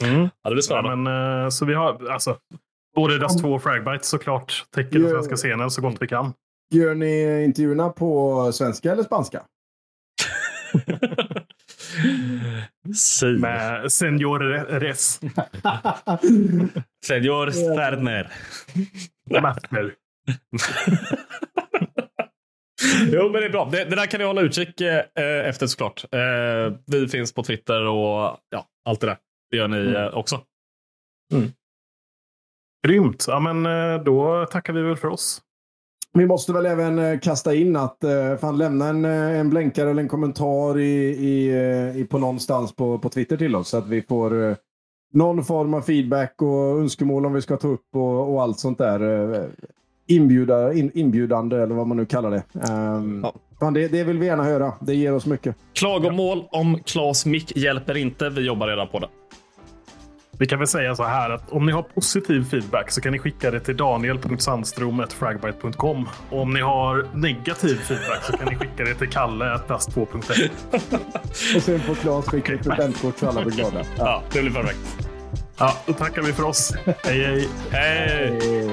ja det blir Ja, spännande. men, eh, så vi har alltså, både Dust 2 och Fragbite såklart täcker den Ja. svenska scenen så gott vi kan. Gör ni intervjuerna på svenska eller spanska? Med Senior Res. Senior Sterner. Mattner. Jo, men det är bra. Det, det där kan ni hålla utkik eh, efter såklart. Eh, vi finns på Twitter och ja, allt det där. Det gör ni eh, också. Grymt. Ja, men eh, då tackar vi väl för oss. Vi måste väl även eh, kasta in att eh, fan lämna en, eh, en blänkare eller en kommentar i, i, i, på någonstans på, på Twitter till oss så att vi får någon form av feedback och önskemål om vi ska ta upp och, och allt sånt där. Inbjuda, in, inbjudande eller vad man nu kallar det. Um, Ja. fan, det. Det vill vi gärna höra. Det ger oss mycket. Klagomål om Klas mick hjälper inte. Vi jobbar redan på det. Vi kan väl säga så här att om ni har positiv feedback så kan ni skicka det till daniel.sandstrom.fragbite.com. Och om ni har negativ feedback så kan ni skicka det till kalle.dast2.1. Och sen får Claes skicka ett presentkort så alla blir glada. Ja, det blir perfekt. Ja, då tackar vi för oss. Hej, hej. Hej! Eh,